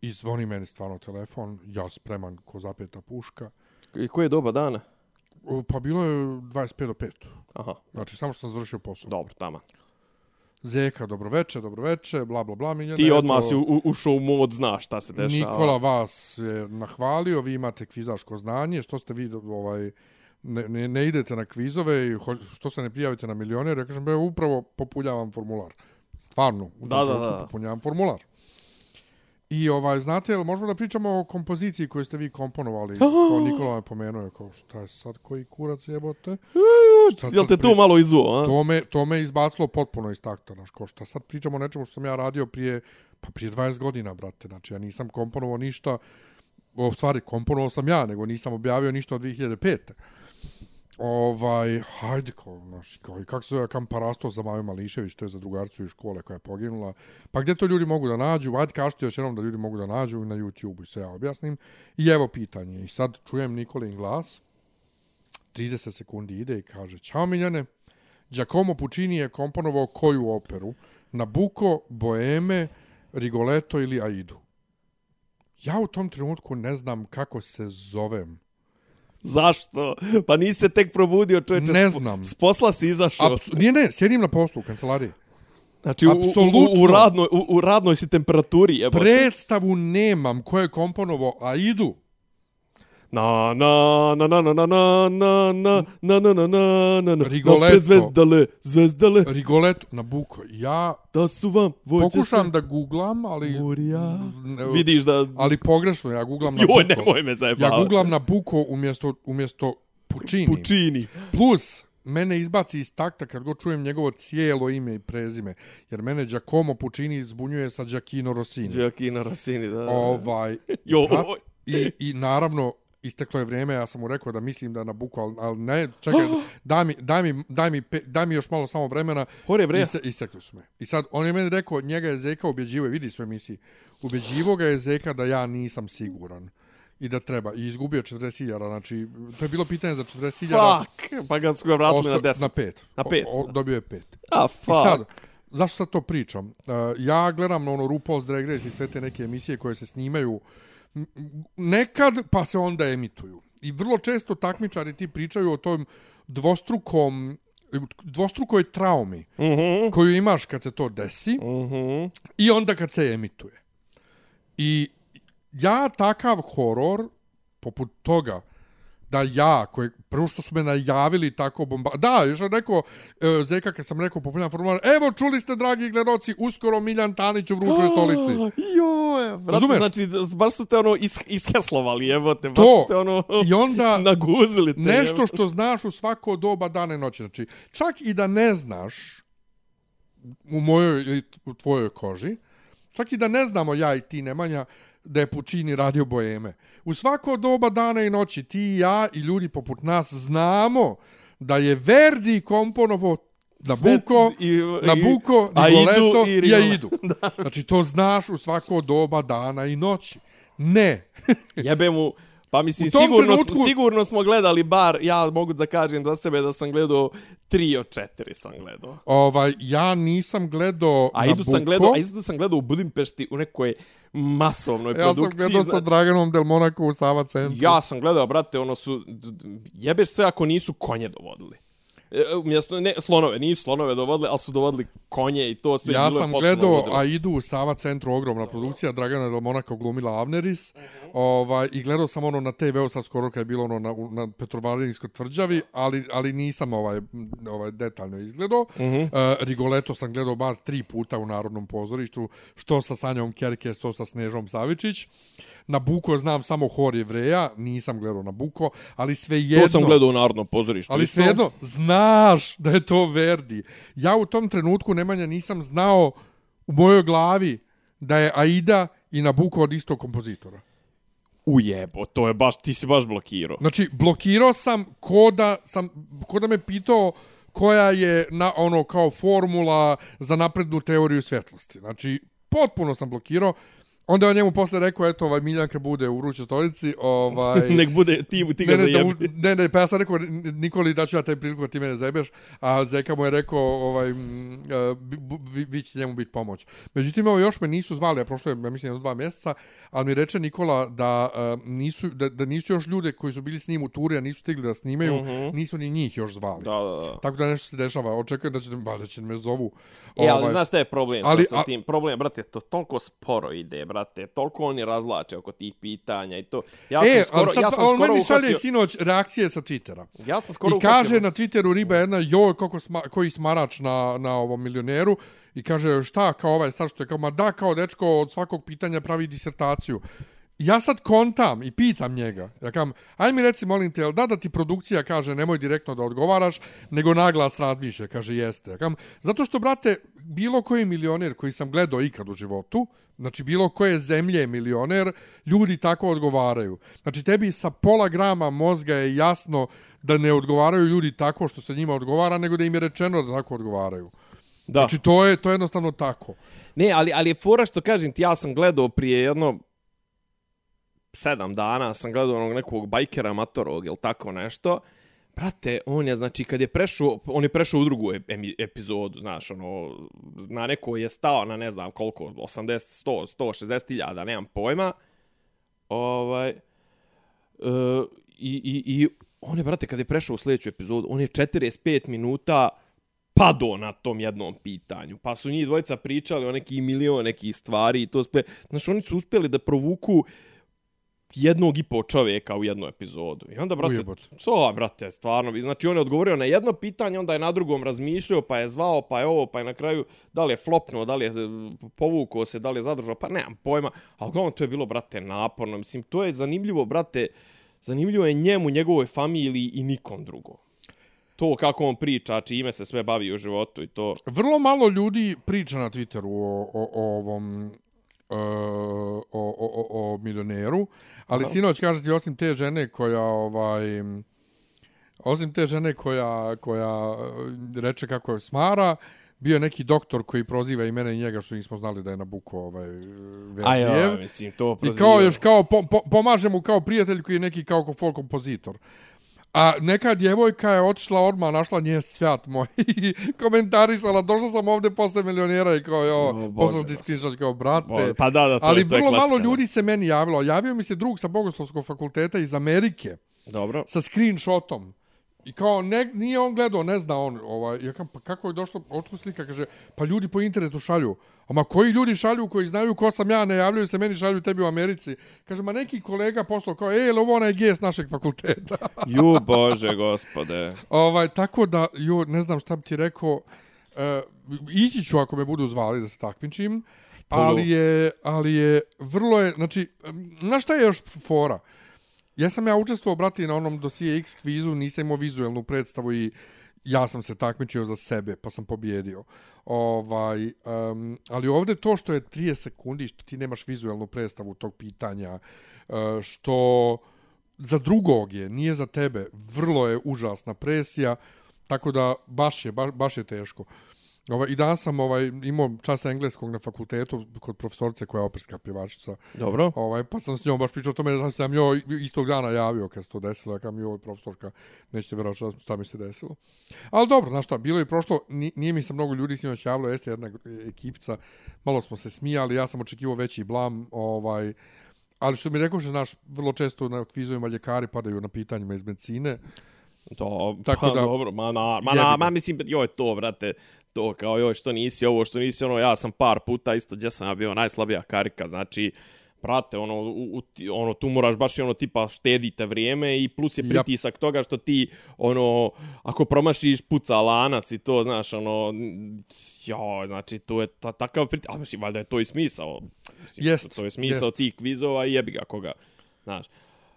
I zvoni meni stvarno telefon, ja spreman ko zapeta puška. I koje je doba dana? Pa bilo je 25 do 5. Aha, Znači, samo što sam završio posao. dobro, tamo. Zeka, dobroveče, dobroveče, bla, bla, bla. Miljana, Ti eto, odmah si u- ušao u mod, znaš šta se dešava. Nikola vas je nahvalio, vi imate kvizaško znanje, što ste vi ovaj, ne, ne, ne idete na kvizove i ho- što se ne prijavite na milioner, ja kažem, be, upravo popunjavam formular. Stvarno, u Da, da, da. popunjavam formular. I ovaj, znate, jel možemo da pričamo o kompoziciji koju ste vi komponovali? Kao Nikola me pomenuo, kao šta je sad koji kurac jebote? Šta Jel te tu priča- malo izuo, a? To me, to me izbacilo potpuno iz takta, znaš, kao šta sad pričamo o nečemu što sam ja radio prije, pa prije 20 godina, brate, znači ja nisam komponovao ništa, u stvari komponovao sam ja, nego nisam objavio ništa od 2005. Ovaj, hajde, kao, znaš, kao, i kako se zove Kamparasto za Maju Mališević, to je za drugarcu iz škole koja je poginula. Pa gdje to ljudi mogu da nađu? Ajde, kažete još jednom da ljudi mogu da nađu na YouTube-u i sve ja objasnim. I evo pitanje. I sad čujem Nikolin glas, 30 sekundi ide i kaže, Ćao Miljane, Giacomo Puccini je komponovao koju operu? Nabucco, Boeme, Rigoletto ili Aidu? Ja u tom trenutku ne znam kako se zovem. Zašto? Pa nisi se tek probudio, čovječe. Ne znam. S posla si izašao. Apsu, nije, ne, sjedim na poslu u kancelariji. Znači, u, u, u, radnoj, u, u radnoj si temperaturi, jebote. Predstavu nemam ko je komponovao Aidu. Na na na na na na na na na na na na na na na Rigoletto. Opet zvezdale, zvezdale, Rigoletto, Nabucco. Ja da su vam voće pokušam da googlam, ali... Morija. Ne, Vidiš da... Ali pogrešno, ja googlam Joj, Nabucco. nemoj me Ja zajebavati. googlam Nabucco umjesto, umjesto Puccini. Puccini. Plus, mene izbaci iz takta kad god čujem njegovo cijelo ime i prezime. Jer mene Giacomo Puccini zbunjuje sa Giacchino Rossini. Giacchino Rossini, da. Ovaj, Jo, brat, i, I naravno, isteklo je vrijeme, ja sam mu rekao da mislim da na buku, ali, ali ne, čekaj, daj mi, daj, mi, daj, mi, pe- daj mi još malo samo vremena. Hore, vreja. Ise, isekli su me. I sad, on je meni rekao, njega je Zeka ubjeđivo, vidi su emisiji, ubjeđivo ga je Zeka da ja nisam siguran. I da treba. I izgubio 40.000, znači, to je bilo pitanje za 40.000. Fuck, pa ga su ga vratili na 10. Na pet. Na pet, O, o, dobio je pet. A, I fuck. sad, zašto sad to pričam? Uh, ja gledam na ono RuPaul's Drag Race i sve te neke emisije koje se snimaju m, nekad, pa se onda emituju. I vrlo često takmičari ti pričaju o tom dvostrukom dvostrukoj traumi Mhm, mm koju imaš kad se to desi mhm. i onda kad se emituje. I ja takav horor, poput toga, da ja, koji, prvo što su me najavili tako bomba... Da, još je rekao, e, Zeka, kad sam rekao popularna formular, evo, čuli ste, dragi gledoci, uskoro Miljan Tanić u vrućoj stolici. Joj, Razumeš? znači, baš su te ono is, isheslovali, evo te, baš To. su te ono I onda naguzili te. nešto što znaš u svako doba dane noći. Znači, čak i da ne znaš u mojoj ili u tvojoj koži, čak i da ne znamo ja i ti, Nemanja, da je Puccini radio boeme. U svako doba dana i noći ti i ja i ljudi poput nas znamo da je Verdi komponovo Nabucco, i- i- Nabucco, Aidu Rigoletto i i Rigoletto. Aidu. Znači, to znaš u svako doba dana i noći. Ne. Jebe mu, pa mislim, sigurno, trenutku- sigurno smo gledali bar, ja mogu da kažem za sebe da sam gledao 3 od 4 sam gledao. Ovaj, ja nisam gledao A idu sam gledao, a idu sam gledao u Budimpešti u nekoj masovnoj Ja sam produkciji. gledao sa znači- Draganom Del Monaco u Sava centru. Ja sam gledao, brate, ono su, jebeš sve ako nisu konje dovodili. E, Umjesto, ne, slonove, nisu slonove dovodili, ali su dovodili konje i to sve Ja je sam gledao, a idu u Sava centru, ogromna produkcija, Dragana Del Monaco glumila Avneris, ovaj, i gledao sam ono na TV-u sad skoro kad je bilo ono na, na Petrovaradinskoj tvrđavi, ali, ali nisam ovaj, ovaj detaljno izgledao. Uh -huh. uh, Rigoletto sam gledao bar tri puta u Narodnom pozorištu, što sa Sanjom Kerke, što sa Snežom Savičić. Na Buko znam samo hor jevreja, nisam gledao na Buko, ali sve jedno... To sam gledao u Narodnom pozorištu. Ali isto. svejedno, znaš da je to Verdi. Ja u tom trenutku, Nemanja, nisam znao u mojoj glavi da je Aida i Nabucco od istog kompozitora. Ujebo, to je baš, ti si baš blokirao. Znači, blokirao sam ko da, sam, ko da me pitao koja je na ono kao formula za naprednu teoriju svjetlosti. Znači, potpuno sam blokirao. Onda je njemu posle rekao, eto, ovaj Miljanka bude u vrućoj stolici, ovaj... Nek bude ti, ti ga ne, ne, da, zajebi. ne, ne, pa ja sam rekao, Nikoli, da ću ja taj priliku da ti mene zajebeš, a Zeka mu je rekao, ovaj, e, vi, vi će njemu biti pomoć. Međutim, evo, još me nisu zvali, a prošlo je, ja mislim, jedno dva mjeseca, ali mi reče Nikola da, e, nisu, da, da nisu još ljude koji su bili s njim u turi, a nisu stigli da snimaju, Mhm. nisu ni njih još zvali. Da, da, da. Tako da nešto se dešava, očekujem da će, ba, da će me zovu. E, ali Ovaj, znaš šta je problem ali, ali, sa, a- sa tim? Problem, brate, to toliko sporo ide, brate. Toliko oni razlače oko tih pitanja i to. Ja sam e, skoro, ali sad, ja sam on skoro meni šalje uhvatio, sinoć reakcije sa Twittera. ja sam skoro I kaže na Twitteru riba jedna, joj, kako sma, koji smarač na, na ovom milioneru. I kaže, šta, kao ovaj star što je, kao, ma da, kao dečko od svakog pitanja pravi disertaciju. Ja sad kontam i pitam njega. Ja kam, aj mi reci, molim te, jel da da ti produkcija kaže nemoj direktno da odgovaraš, nego naglas razmišlja, kaže jeste. Ja kam, zato što, brate, bilo koji milioner koji sam gledao ikad u životu, znači bilo koje zemlje je milioner, ljudi tako odgovaraju. Znači tebi sa pola grama mozga je jasno da ne odgovaraju ljudi tako što se njima odgovara, nego da im je rečeno da tako odgovaraju. Da. Znači to je to je jednostavno tako. Ne, ali, ali je fora što kažem ti, ja sam gledao prije jedno sedam dana, sam gledao onog nekog bajkera amatorog ili tako nešto. Brate, on je, znači, kad je prešao, on je prešao u drugu epizodu, znaš, ono, na neko je stao na ne znam koliko, 80, 100, 160 hiljada, nemam pojma. Ovaj, e, i, i, I on je, brate, kad je prešao u sljedeću epizodu, on je 45 minuta pado na tom jednom pitanju. Pa su njih dvojica pričali o neki milion nekih stvari i to sve. Znaš, oni su uspjeli da provuku jednog i po čovjeka u jednu epizodu. I onda, brate, Ujebote. to, brate, stvarno. Znači, on je odgovorio na jedno pitanje, onda je na drugom razmišljao, pa je zvao, pa je ovo, pa je na kraju, da li je flopnuo, da li je e, povukao se, da li je zadržao, pa nemam pojma. Ali uglavnom, to je bilo, brate, naporno. Mislim, to je zanimljivo, brate, zanimljivo je njemu, njegovoj familiji i nikom drugom. To kako on priča, čime se sve bavi u životu i to. Vrlo malo ljudi priča na Twitteru o, o, o ovom o, o, o, o milioneru, ali sinoć kaže ti osim te žene koja ovaj osim te žene koja koja e, reče kako je smara, bio neki doktor koji proziva i mene i njega što nismo znali da je na buku ovaj Verdijev. mislim, to I kao još kao po, po, pomaže mu kao prijatelj koji je neki kao folk kompozitor. A neka djevojka je otišla odmah, našla nje svijat moj i komentarisala, došla sam ovdje posle milionera i kao, jo, Bože, poslao ti screenshot kao, brate. Pa da, da, to Ali je, to je vrlo malo ljudi se meni javilo. Javio mi se drug sa Bogoslovskog fakulteta iz Amerike Dobro. sa screenshotom. I kao, ne, nije on gledao, ne zna on, ovaj, ja kam, pa kako je došlo, otkud slika, kaže, pa ljudi po internetu šalju. A ma koji ljudi šalju koji znaju ko sam ja, ne javljaju se meni, šalju tebi u Americi. Kaže, ma neki kolega poslao kao, ej, ovo onaj gej s našeg fakulteta? Ju, bože, gospode. ovaj, tako da, jo, ne znam šta bi ti rekao, e, ići ću ako me budu zvali da se takmičim, ali je, ali je, vrlo je, znači, znaš šta je još fora? Ja sam ja učestvovao, brati, na onom dosije X kvizu, nisam imao vizuelnu predstavu i ja sam se takmičio za sebe, pa sam pobjedio. Ovaj, um, ali ovdje to što je 30 sekundi, što ti nemaš vizuelnu predstavu tog pitanja, uh, što za drugog je, nije za tebe, vrlo je užasna presija, tako da baš je, baš, baš je teško. Ovaj, I danas sam ovaj, imao čas engleskog na fakultetu kod profesorice koja je operska pjevačica. Dobro. Ovaj, pa sam s njom baš pričao o tome, da sam se sam njoj istog dana javio kad se to desilo, ja kam joj profesorka, nećete vjerovati šta, šta mi se desilo. Ali dobro, znaš šta, bilo je prošlo, ni- nije mi se mnogo ljudi sinoć javilo, jeste jedna ekipca, malo smo se smijali, ja sam očekivao veći blam, ovaj, ali što mi rekao, že naš vrlo često na kvizovima ljekari padaju na pitanjima iz medicine, To, Tako pa, da- dobro, ma, na, ma, na, ma mislim, joj, to, brate, to kao, joj, što nisi ovo, što nisi ono, ja sam par puta isto, gdje sam ja bio najslabija karika, znači, brate, ono, u, u, ono, tu moraš baš i ono, tipa, štedite vrijeme i plus je pritisak toga što ti, ono, ako promašiš, puca lanac i to, znaš, ono, joj, znači, to je ta, takav pritisak, a mislim, valjda je to i smisao, mislim, Jest, to je smisao jest. tih kvizova i jebi ga koga, znaš.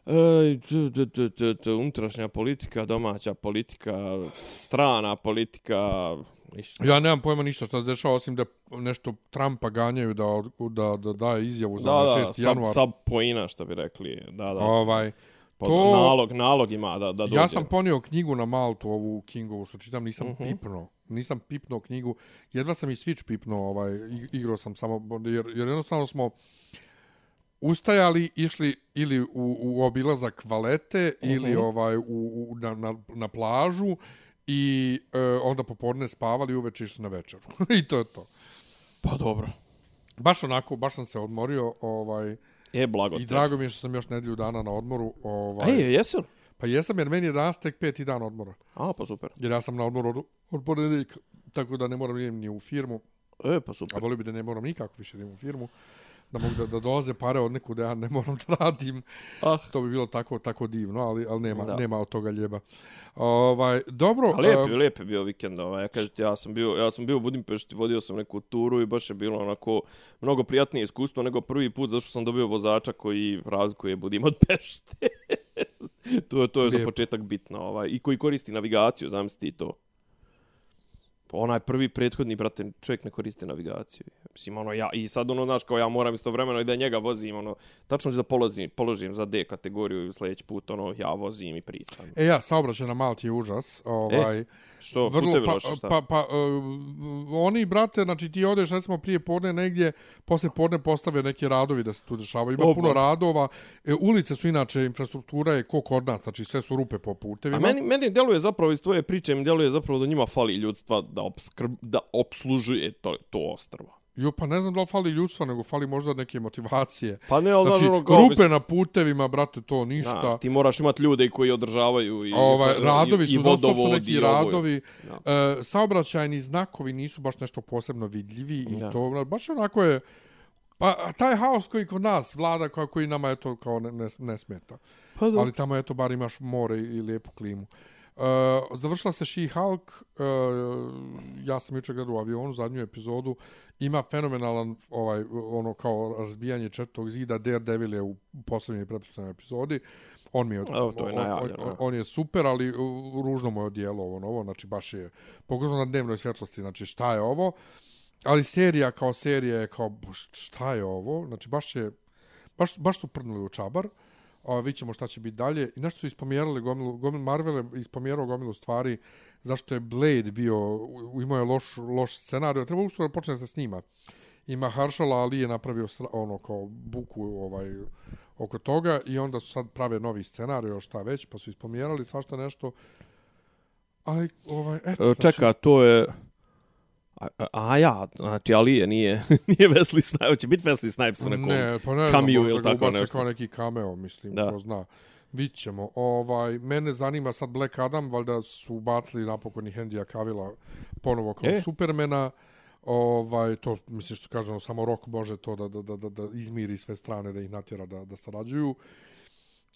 T, t, t, unutrašnja politika, domaća politika, strana politika, ništa. Ja nemam pojma ništa što se dešava, osim da nešto Trumpa ganjaju da, da, da daje izjavu za Da, da, 6. sub, januar. sub poina, što bi rekli. Da, da. Ovaj, Pa To- nalog, nalog ima da, da dođe. Ja sam ponio knjigu na Maltu, ovu Kingovu, što čitam, nisam uh Mhm. -huh. pipnuo. Nisam pipnuo knjigu. Jedva sam i Switch pipnuo, ovaj, ig- igrao sam samo, jer, jer jednostavno smo ustajali, išli ili u, u obilazak valete, uh -huh. ili ovaj, u, u, na, na, na plažu, i e, onda popodne spavali i uveče išli na večeru. I to je to. Pa dobro. Baš onako, baš sam se odmorio, ovaj, E, blago i drago mi je što sam još nedelju dana na odmoru. Ovaj, Ej, jesi li? Pa jesam, jer meni je danas tek peti dan odmora. A, pa super. Jer ja sam na odmoru od, od ponedeljka, tako da ne moram idem ni u firmu. E, pa A super. volio bi da ne moram nikako više da idem u firmu. Da mogu da, da dolaze pare od nekud, ja ne moram da radim. Ah. To bi bilo tako tako divno, ali, ali nema, Da. nema od toga ljeba. Ovaj, dobro, A lijep, je, lijep je bio vikend, ovaj. Ja kažete, ja sam bio, ja sam bio u Budimpešti, vodio sam neku turu i baš je bilo onako mnogo prijatnije iskustvo nego prvi put zašto sam dobio vozača koji razlikuje Budim od Pešte. to je to je za Lijepo. početak bitno, ovaj i koji koristi navigaciju, zamisli to. Onaj prvi prethodni brate čovjek ne koristi navigaciju. Mislim ono ja i sad ono znaš kao ja moram istovremeno i da njega vozim ono tačno ću da položim položim za D kategoriju i sljedeći put ono ja vozim i pričam. E ja, saobraćaj na Malti je užas. Ovaj, Što vrlo, putevi pa, loše šta? pa, pa, uh, oni, brate, znači ti odeš, recimo, prije podne negdje, posle podne postave neki radovi da se tu dešavaju. Ima O, puno radova. E, ulice su inače, infrastruktura je ko kod nas, znači sve su rupe po putevima. A meni, meni djeluje zapravo iz tvoje priče, mi djeluje zapravo da njima fali ljudstva da, obskrb, da obslužuje to, to ostrvo. Jo, pa ne znam da li fali ljudstva, nego fali možda neke motivacije. Pa ne, ali Znači, ono, kao rupe na putevima, brate, to ništa. Znaš, ti moraš imati ljude koji održavaju i, ovaj, i, radovi i, su i non stop su neki i radovi. Da. E, saobraćajni znakovi nisu baš nešto posebno vidljivi i Da. to baš onako je pa taj haos koji kod nas vlada koji nama je to kao ne, ne, ne smeta. Pa da. Ali tamo eto bar imaš more i lijepu klimu. Uh, završila se She-Hulk, uh, ja sam jučer gledao u avionu zadnju epizodu, ima fenomenalan ovaj ono kao razbijanje četvrtog zida, Daredevil je u posljednjoj pretpostavljenoj epizodi. On mi je, Evo, to je on, on, najavljeno, on, ja. on je super, ali uh, ružno mu je odijelo ovo novo, znači baš je, pogotovo na dnevnoj svjetlosti, znači šta je ovo, ali serija kao serija je kao, "Bož, šta je ovo, znači baš je, baš, baš su prdnuli u čabar, a vidjet ćemo šta će biti dalje. I nešto su ispomjerali gomilu, gomil Marvel je ispomjerao gomilu stvari zašto je Blade bio, imao je loš, loš scenarij, treba uskoro da počne da se snima. Ima Harshala Ali je napravio sra, ono kao buku ovaj oko toga i onda su sad prave novi scenarij, još šta već, pa su ispomjerali svašta nešto. Ali, ovaj, eto, E, Čeka, to je... A, a, a ja, znači Alije nije, nije Wesley Snipes, hoće biti Wesley Snipes u nekom... Ne, pa ne kamiju ili tako nešto. kao neki cameo, mislim, Da. ko zna. Vidit ćemo. Ovaj, mene zanima sad Black Adam, valjda su ubacili napokon i Hendija Kavila ponovo kao E. Supermana. Ovaj, to, mislim što kažemo, samo Rock može to da, da, da, da, izmiri sve strane, da ih natjera da, da sarađuju.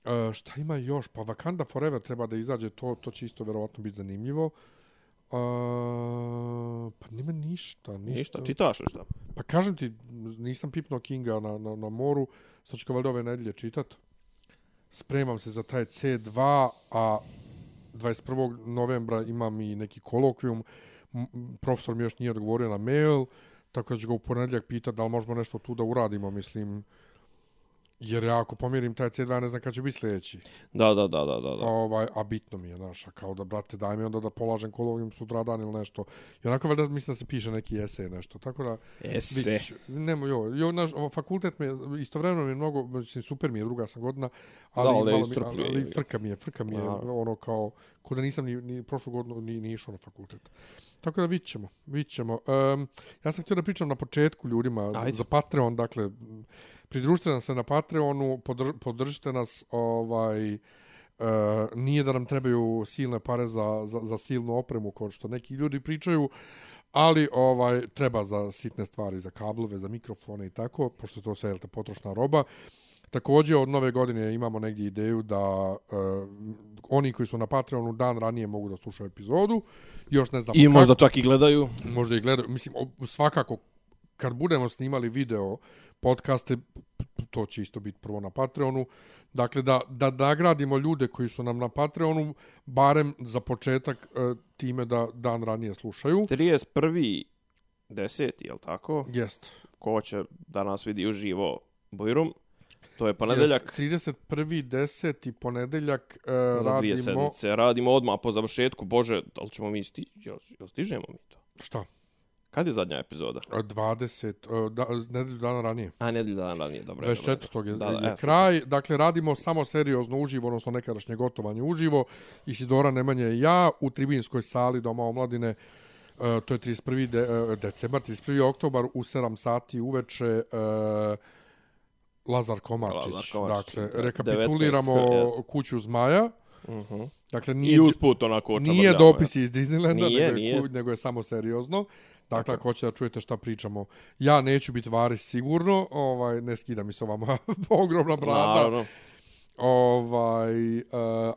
E, šta ima još? Pa Wakanda Forever treba da izađe, to, to će isto verovatno biti zanimljivo. E, pa nima ništa, ništa. Ništa, čitaš li šta? Pa kažem ti, nisam pipnuo Kinga na, na, na moru, sad ću ga valjda ove nedelje čitat. Spremam se za taj C2, a 21. novembra imam i neki kolokvijum. Profesor mi još nije odgovorio na mail, tako da ću ga u ponedjeljak pitat da li možemo nešto tu da uradimo, mislim. Jer ja ako pomjerim taj C2, ja ne znam kad će biti sljedeći. Da, da, da, da, da. da. Ovaj, a bitno mi je, znaš, a kao da, brate, daj mi onda da polažem kolovim sutradan ili nešto. I onako valjda mislim da se piše neki esej nešto, tako da... Ese. Vidit ću. Nemo, jo, jo, naš, fakultet mi je, istovremeno mi je mnogo, mislim, super mi je, druga sam godina, ali, Da, ali malo mi, ali, frka mi je, frka mi je, Naravno. ono kao, ko da nisam ni, ni prošlu godinu ni, ni išao na fakultet. Tako da vidit ćemo, vidit ćemo. Um, ja sam htio da pričam na početku ljudima Ajde. za Patreon, dakle, pridružite nam se na Patreonu, podr, podržite nas, ovaj, Uh, nije da nam trebaju silne pare za, za, za silnu opremu, kao što neki ljudi pričaju, ali ovaj treba za sitne stvari, za kablove, za mikrofone i tako, pošto je to sve te, potrošna roba. Također od nove godine imamo negdje ideju da uh, oni koji su na Patreonu dan ranije mogu da slušaju epizodu. Još ne znam I možda čak i gledaju. možda i gledaju. Mislim, svakako, kad budemo snimali video podcaste, to će isto biti prvo na Patreonu. Dakle, da, da nagradimo ljude koji su nam na Patreonu, barem za početak e, time da dan ranije slušaju. 31. deseti, jel tako? Jest. Ko će da nas vidi uživo Bujrum. To je ponedeljak. 31.10. ponedeljak uh, Za dvije radimo... sedmice. Radimo odmah po završetku. Bože, da li ćemo mi sti... Jel, jel stižemo mi to? Šta? Kad je zadnja epizoda? 20, uh, da, nedelju dana ranije. A, nedelju dana ranije, dobro. dobro, 24. je, Da, je da, e, kraj. Dakle, radimo samo seriozno uživo, odnosno nekadašnje gotovanje uživo. Isidora Nemanja i ja u tribinskoj sali Doma omladine. Uh, to je 31. De, uh, decembar, 31. oktobar u 7 sati uveče. Uh, Lazar Komarčić. Lazar Komarčić, Dakle, da, rekapituliramo 19, jeste. kuću Zmaja. Mhm. Dakle, I nije, usput onako nije očabavljamo, dopis iz Disneylanda, Nije, nego, nije. Je, ku- nego je samo seriozno. Dakle, ako hoćete da čujete šta pričamo, ja neću biti varis sigurno, ovaj, ne skida mi se ova moja ogromna brada, Naravno. Ovaj, uh,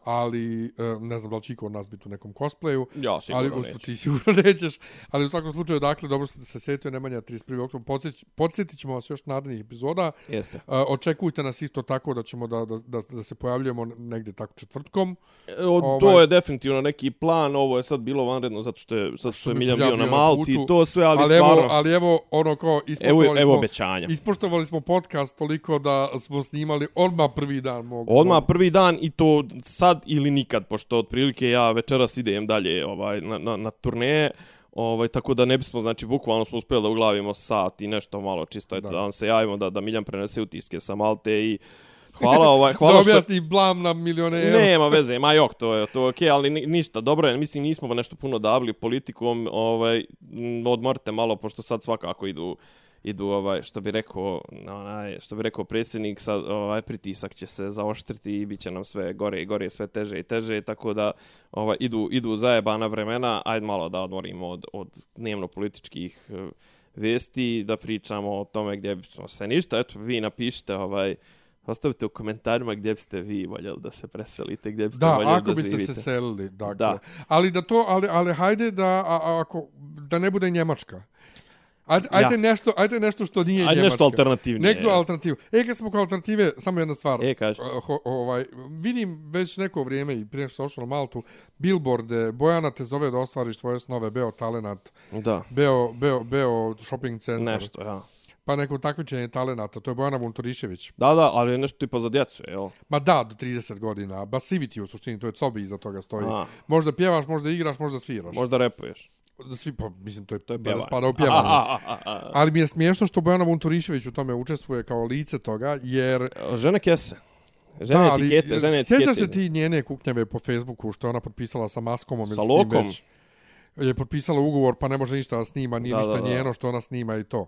ali uh, ne znam da li će iko od nas biti u nekom cosplayu, Ja sigurno ali neću. ti sigurno nećeš, ali u svakom slučaju, dakle, dobro ste se setio Nemanja 31. oktober, podsjeć, podsjetit ćemo vas još narednih epizoda, Jeste. uh, očekujte nas isto tako da ćemo da, da, da, da se pojavljujemo negdje tako četvrtkom, E, O, Ovaj- To je definitivno neki plan, ovo je sad bilo vanredno zato što je, zato što je mi- Miljan ja bio na Malti i to sve, ali, ali, stvarno, evo, ali evo, ono kao, evo, ispoštovali evo smo... obećanja. Ispoštovali smo podcast toliko da smo snimali odmah prvi dan mog. Odmah mog- prvi dan i to sad ili nikad, pošto otprilike ja večeras idem dalje ovaj, na, na, na turneje, ovaj, tako da ne bismo, znači, bukvalno smo uspjeli da uglavimo sat i nešto malo čisto, eto, Da. da. vam se javimo da, da Miljan prenese utiske sa Malte i hvala, ovaj, hvala da što... objasni blam na milionera. Nema veze, ma jok, to je to okej, ali ni, ništa, dobro je, mislim nismo nešto puno davili politikom, ovaj odmorite malo pošto sad svakako idu idu ovaj što bi rekao onaj što bi rekao predsjednik sad ovaj pritisak će se zaoštriti i biće nam sve gore i gore sve teže i teže tako da ovaj idu idu zajebana vremena ajde malo da odmorimo od od dnevno političkih eh, vesti da pričamo o tome gdje bismo se ništa eto vi napišite ovaj Ostavite u komentarima gdje biste vi voljeli da se preselite, gdje biste Da, voljeli ako da biste živite. se selili, dakle. Da. Ali da to, ali, ali hajde da, a, a, ako, da ne bude Njemačka. Ajde, Ja. nešto, ajde nešto što nije Ajde Njemačka. nešto alternativnije. Neku alternativu. E, kad smo kao alternative, samo jedna stvar. E, kaži. Ho, ovaj, vidim već neko vrijeme i prije što sam ošao na Maltu, billboarde, Bojana te zove da ostvariš svoje snove, Beo Talenat, Da, Beo, Beo, Beo shopping centar, nešto, ja. pa neko takmičenje talenata, to je Bojana Vunturišević. Da, da, ali je nešto tipa za djecu, jel? Ma da, do 30 godina. Basivity u suštini, to je cobi iza toga stoji. A. Možda pjevaš, možda igraš, možda sviraš. Možda repuješ. Da svi, pa, mislim, to je, to je Pjevanje. spada u a. Ali mi je smiješno što Bojana Vunturišević u tome učestvuje kao lice toga, jer... Žene kese. Žene ali, etikete, žene etikete. Sjećaš se ti njene kuknjave po Facebooku što je ona potpisala sa Maskomom ili Sa Lokom? već? Je potpisala ugovor pa ne može ništa da snima, nije Da, ništa da, da. njeno što ona snima i to.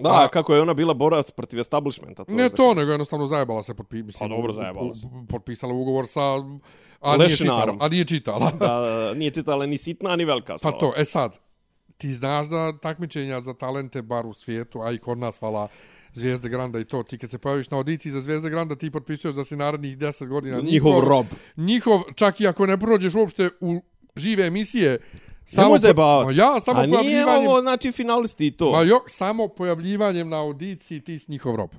Da, A- kako je ona bila borac protiv establishmenta. To ne je to, nego jednostavno zajebala se, potpi, mislim, Pa dobro, zajebala se. potpisala ugovor sa... A nije čitala. A nije čitala. Da, nije čitala ni sitna, ni velika Pa slova. to, e sad, ti znaš da takmičenja za talente, bar u svijetu, a i kod nas, hvala, Zvijezde Granda i to, ti kad se pojaviš na audiciji za Zvijezde Granda, ti potpisuješ da si narednih 10 godina Njihov rob. Njihov, čak i ako ne prođeš uopšte u žive emisije, samo, zajebavati. Ma ja, samo A nije pojavljivanjem, ovo, znači, finalisti i to. ma jo, samo pojavljivanjem na audiciji ti si njihov rob.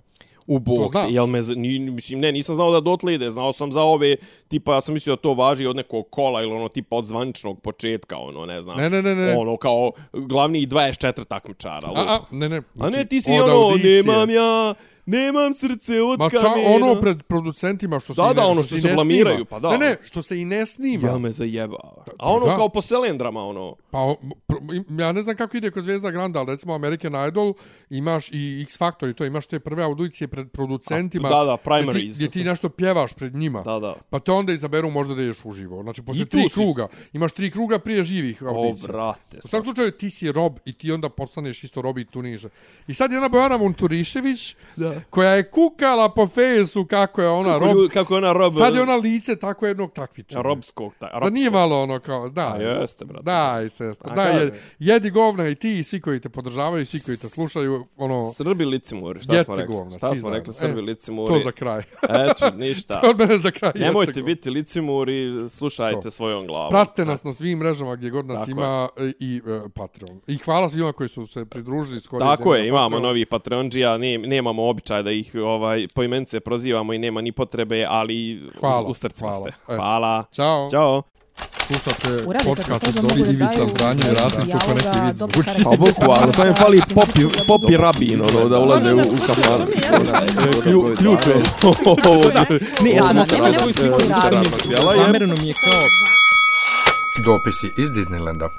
U bog, znaš. jel me, ni, mislim, ne, nisam znao da dotle ide, znao sam za ove, tipa, ja sam mislio da to važi od nekog kola ili ono, tipa od zvaničnog početka, ono, ne znam. Ne, ne, ne, ne. Ono, kao glavni 24 takmičara. A, a, ne, ne. a ne, ti si ono, audicije. nemam ja, nemam srce od Ma ča, kamena. ono pred producentima što se Da, i ne, da, ono što što se blamiraju, snima. pa da. Ne, ne, što se i ne snima. Ja me zajebava. A ono da. kao po selendrama, ono. Pa, o- ja ne znam kako ide kod Zvezda Granda, ali recimo American Idol imaš i X Factor i to imaš te prve audicije pred producentima. A, da, da, gdje ti, primaries. gdje ti nešto pjevaš pred njima. Da, da. Pa te onda izaberu možda da ideš uživo. Znači, posle tri si. kruga. Imaš tri kruga prije živih O, audicija. brate. U svakom slučaju ti si rob i ti onda postaneš isto rob i tu niže. I sad jedna Bojana Vunturišević, Da. Koja je kukala po fejsu kako je ona Kako, rob. lju- kako je ona rob... Sad je ona lice tako jednog takvičara. Robskog. Ta, Sad nije malo ono kao, da. A jeste, brate. Daj, sestra. A Daj, kaže. jedi, jedi govna i ti i svi koji te podržavaju, i svi koji te slušaju, ono, Srbi licimuri, šta smo rekli? govna, šta smo rekli, Srbi E, licimuri. to za kraj. Eto, ništa. Od mene za kraj. Nemojte biti licimuri, slušajte To. svojom glavom. Pratite nas na svim mrežama gdje god nas Tako ima i e, Patreon. I hvala svima koji su se pridružili skoro. Tako je, imamo Patreon. novi Patreonđija, ne, nemamo običaj da ih ovaj po imence prozivamo i nema ni potrebe, ali Hvala, u srcima hvala. ste. Hvala. Ćao. Ćao. Slušate podcast od da Ivica Zdanje i Rasim kako neki vid zvuči. Pa bukvalno, samo im fali popi, popi rabin, ono, da ulaze u, u kafan. Klju, ključ je. Ne, ja sam Da, nema svoju nekog sliku. Zamereno mi je kao Dopisi iz Disneylanda.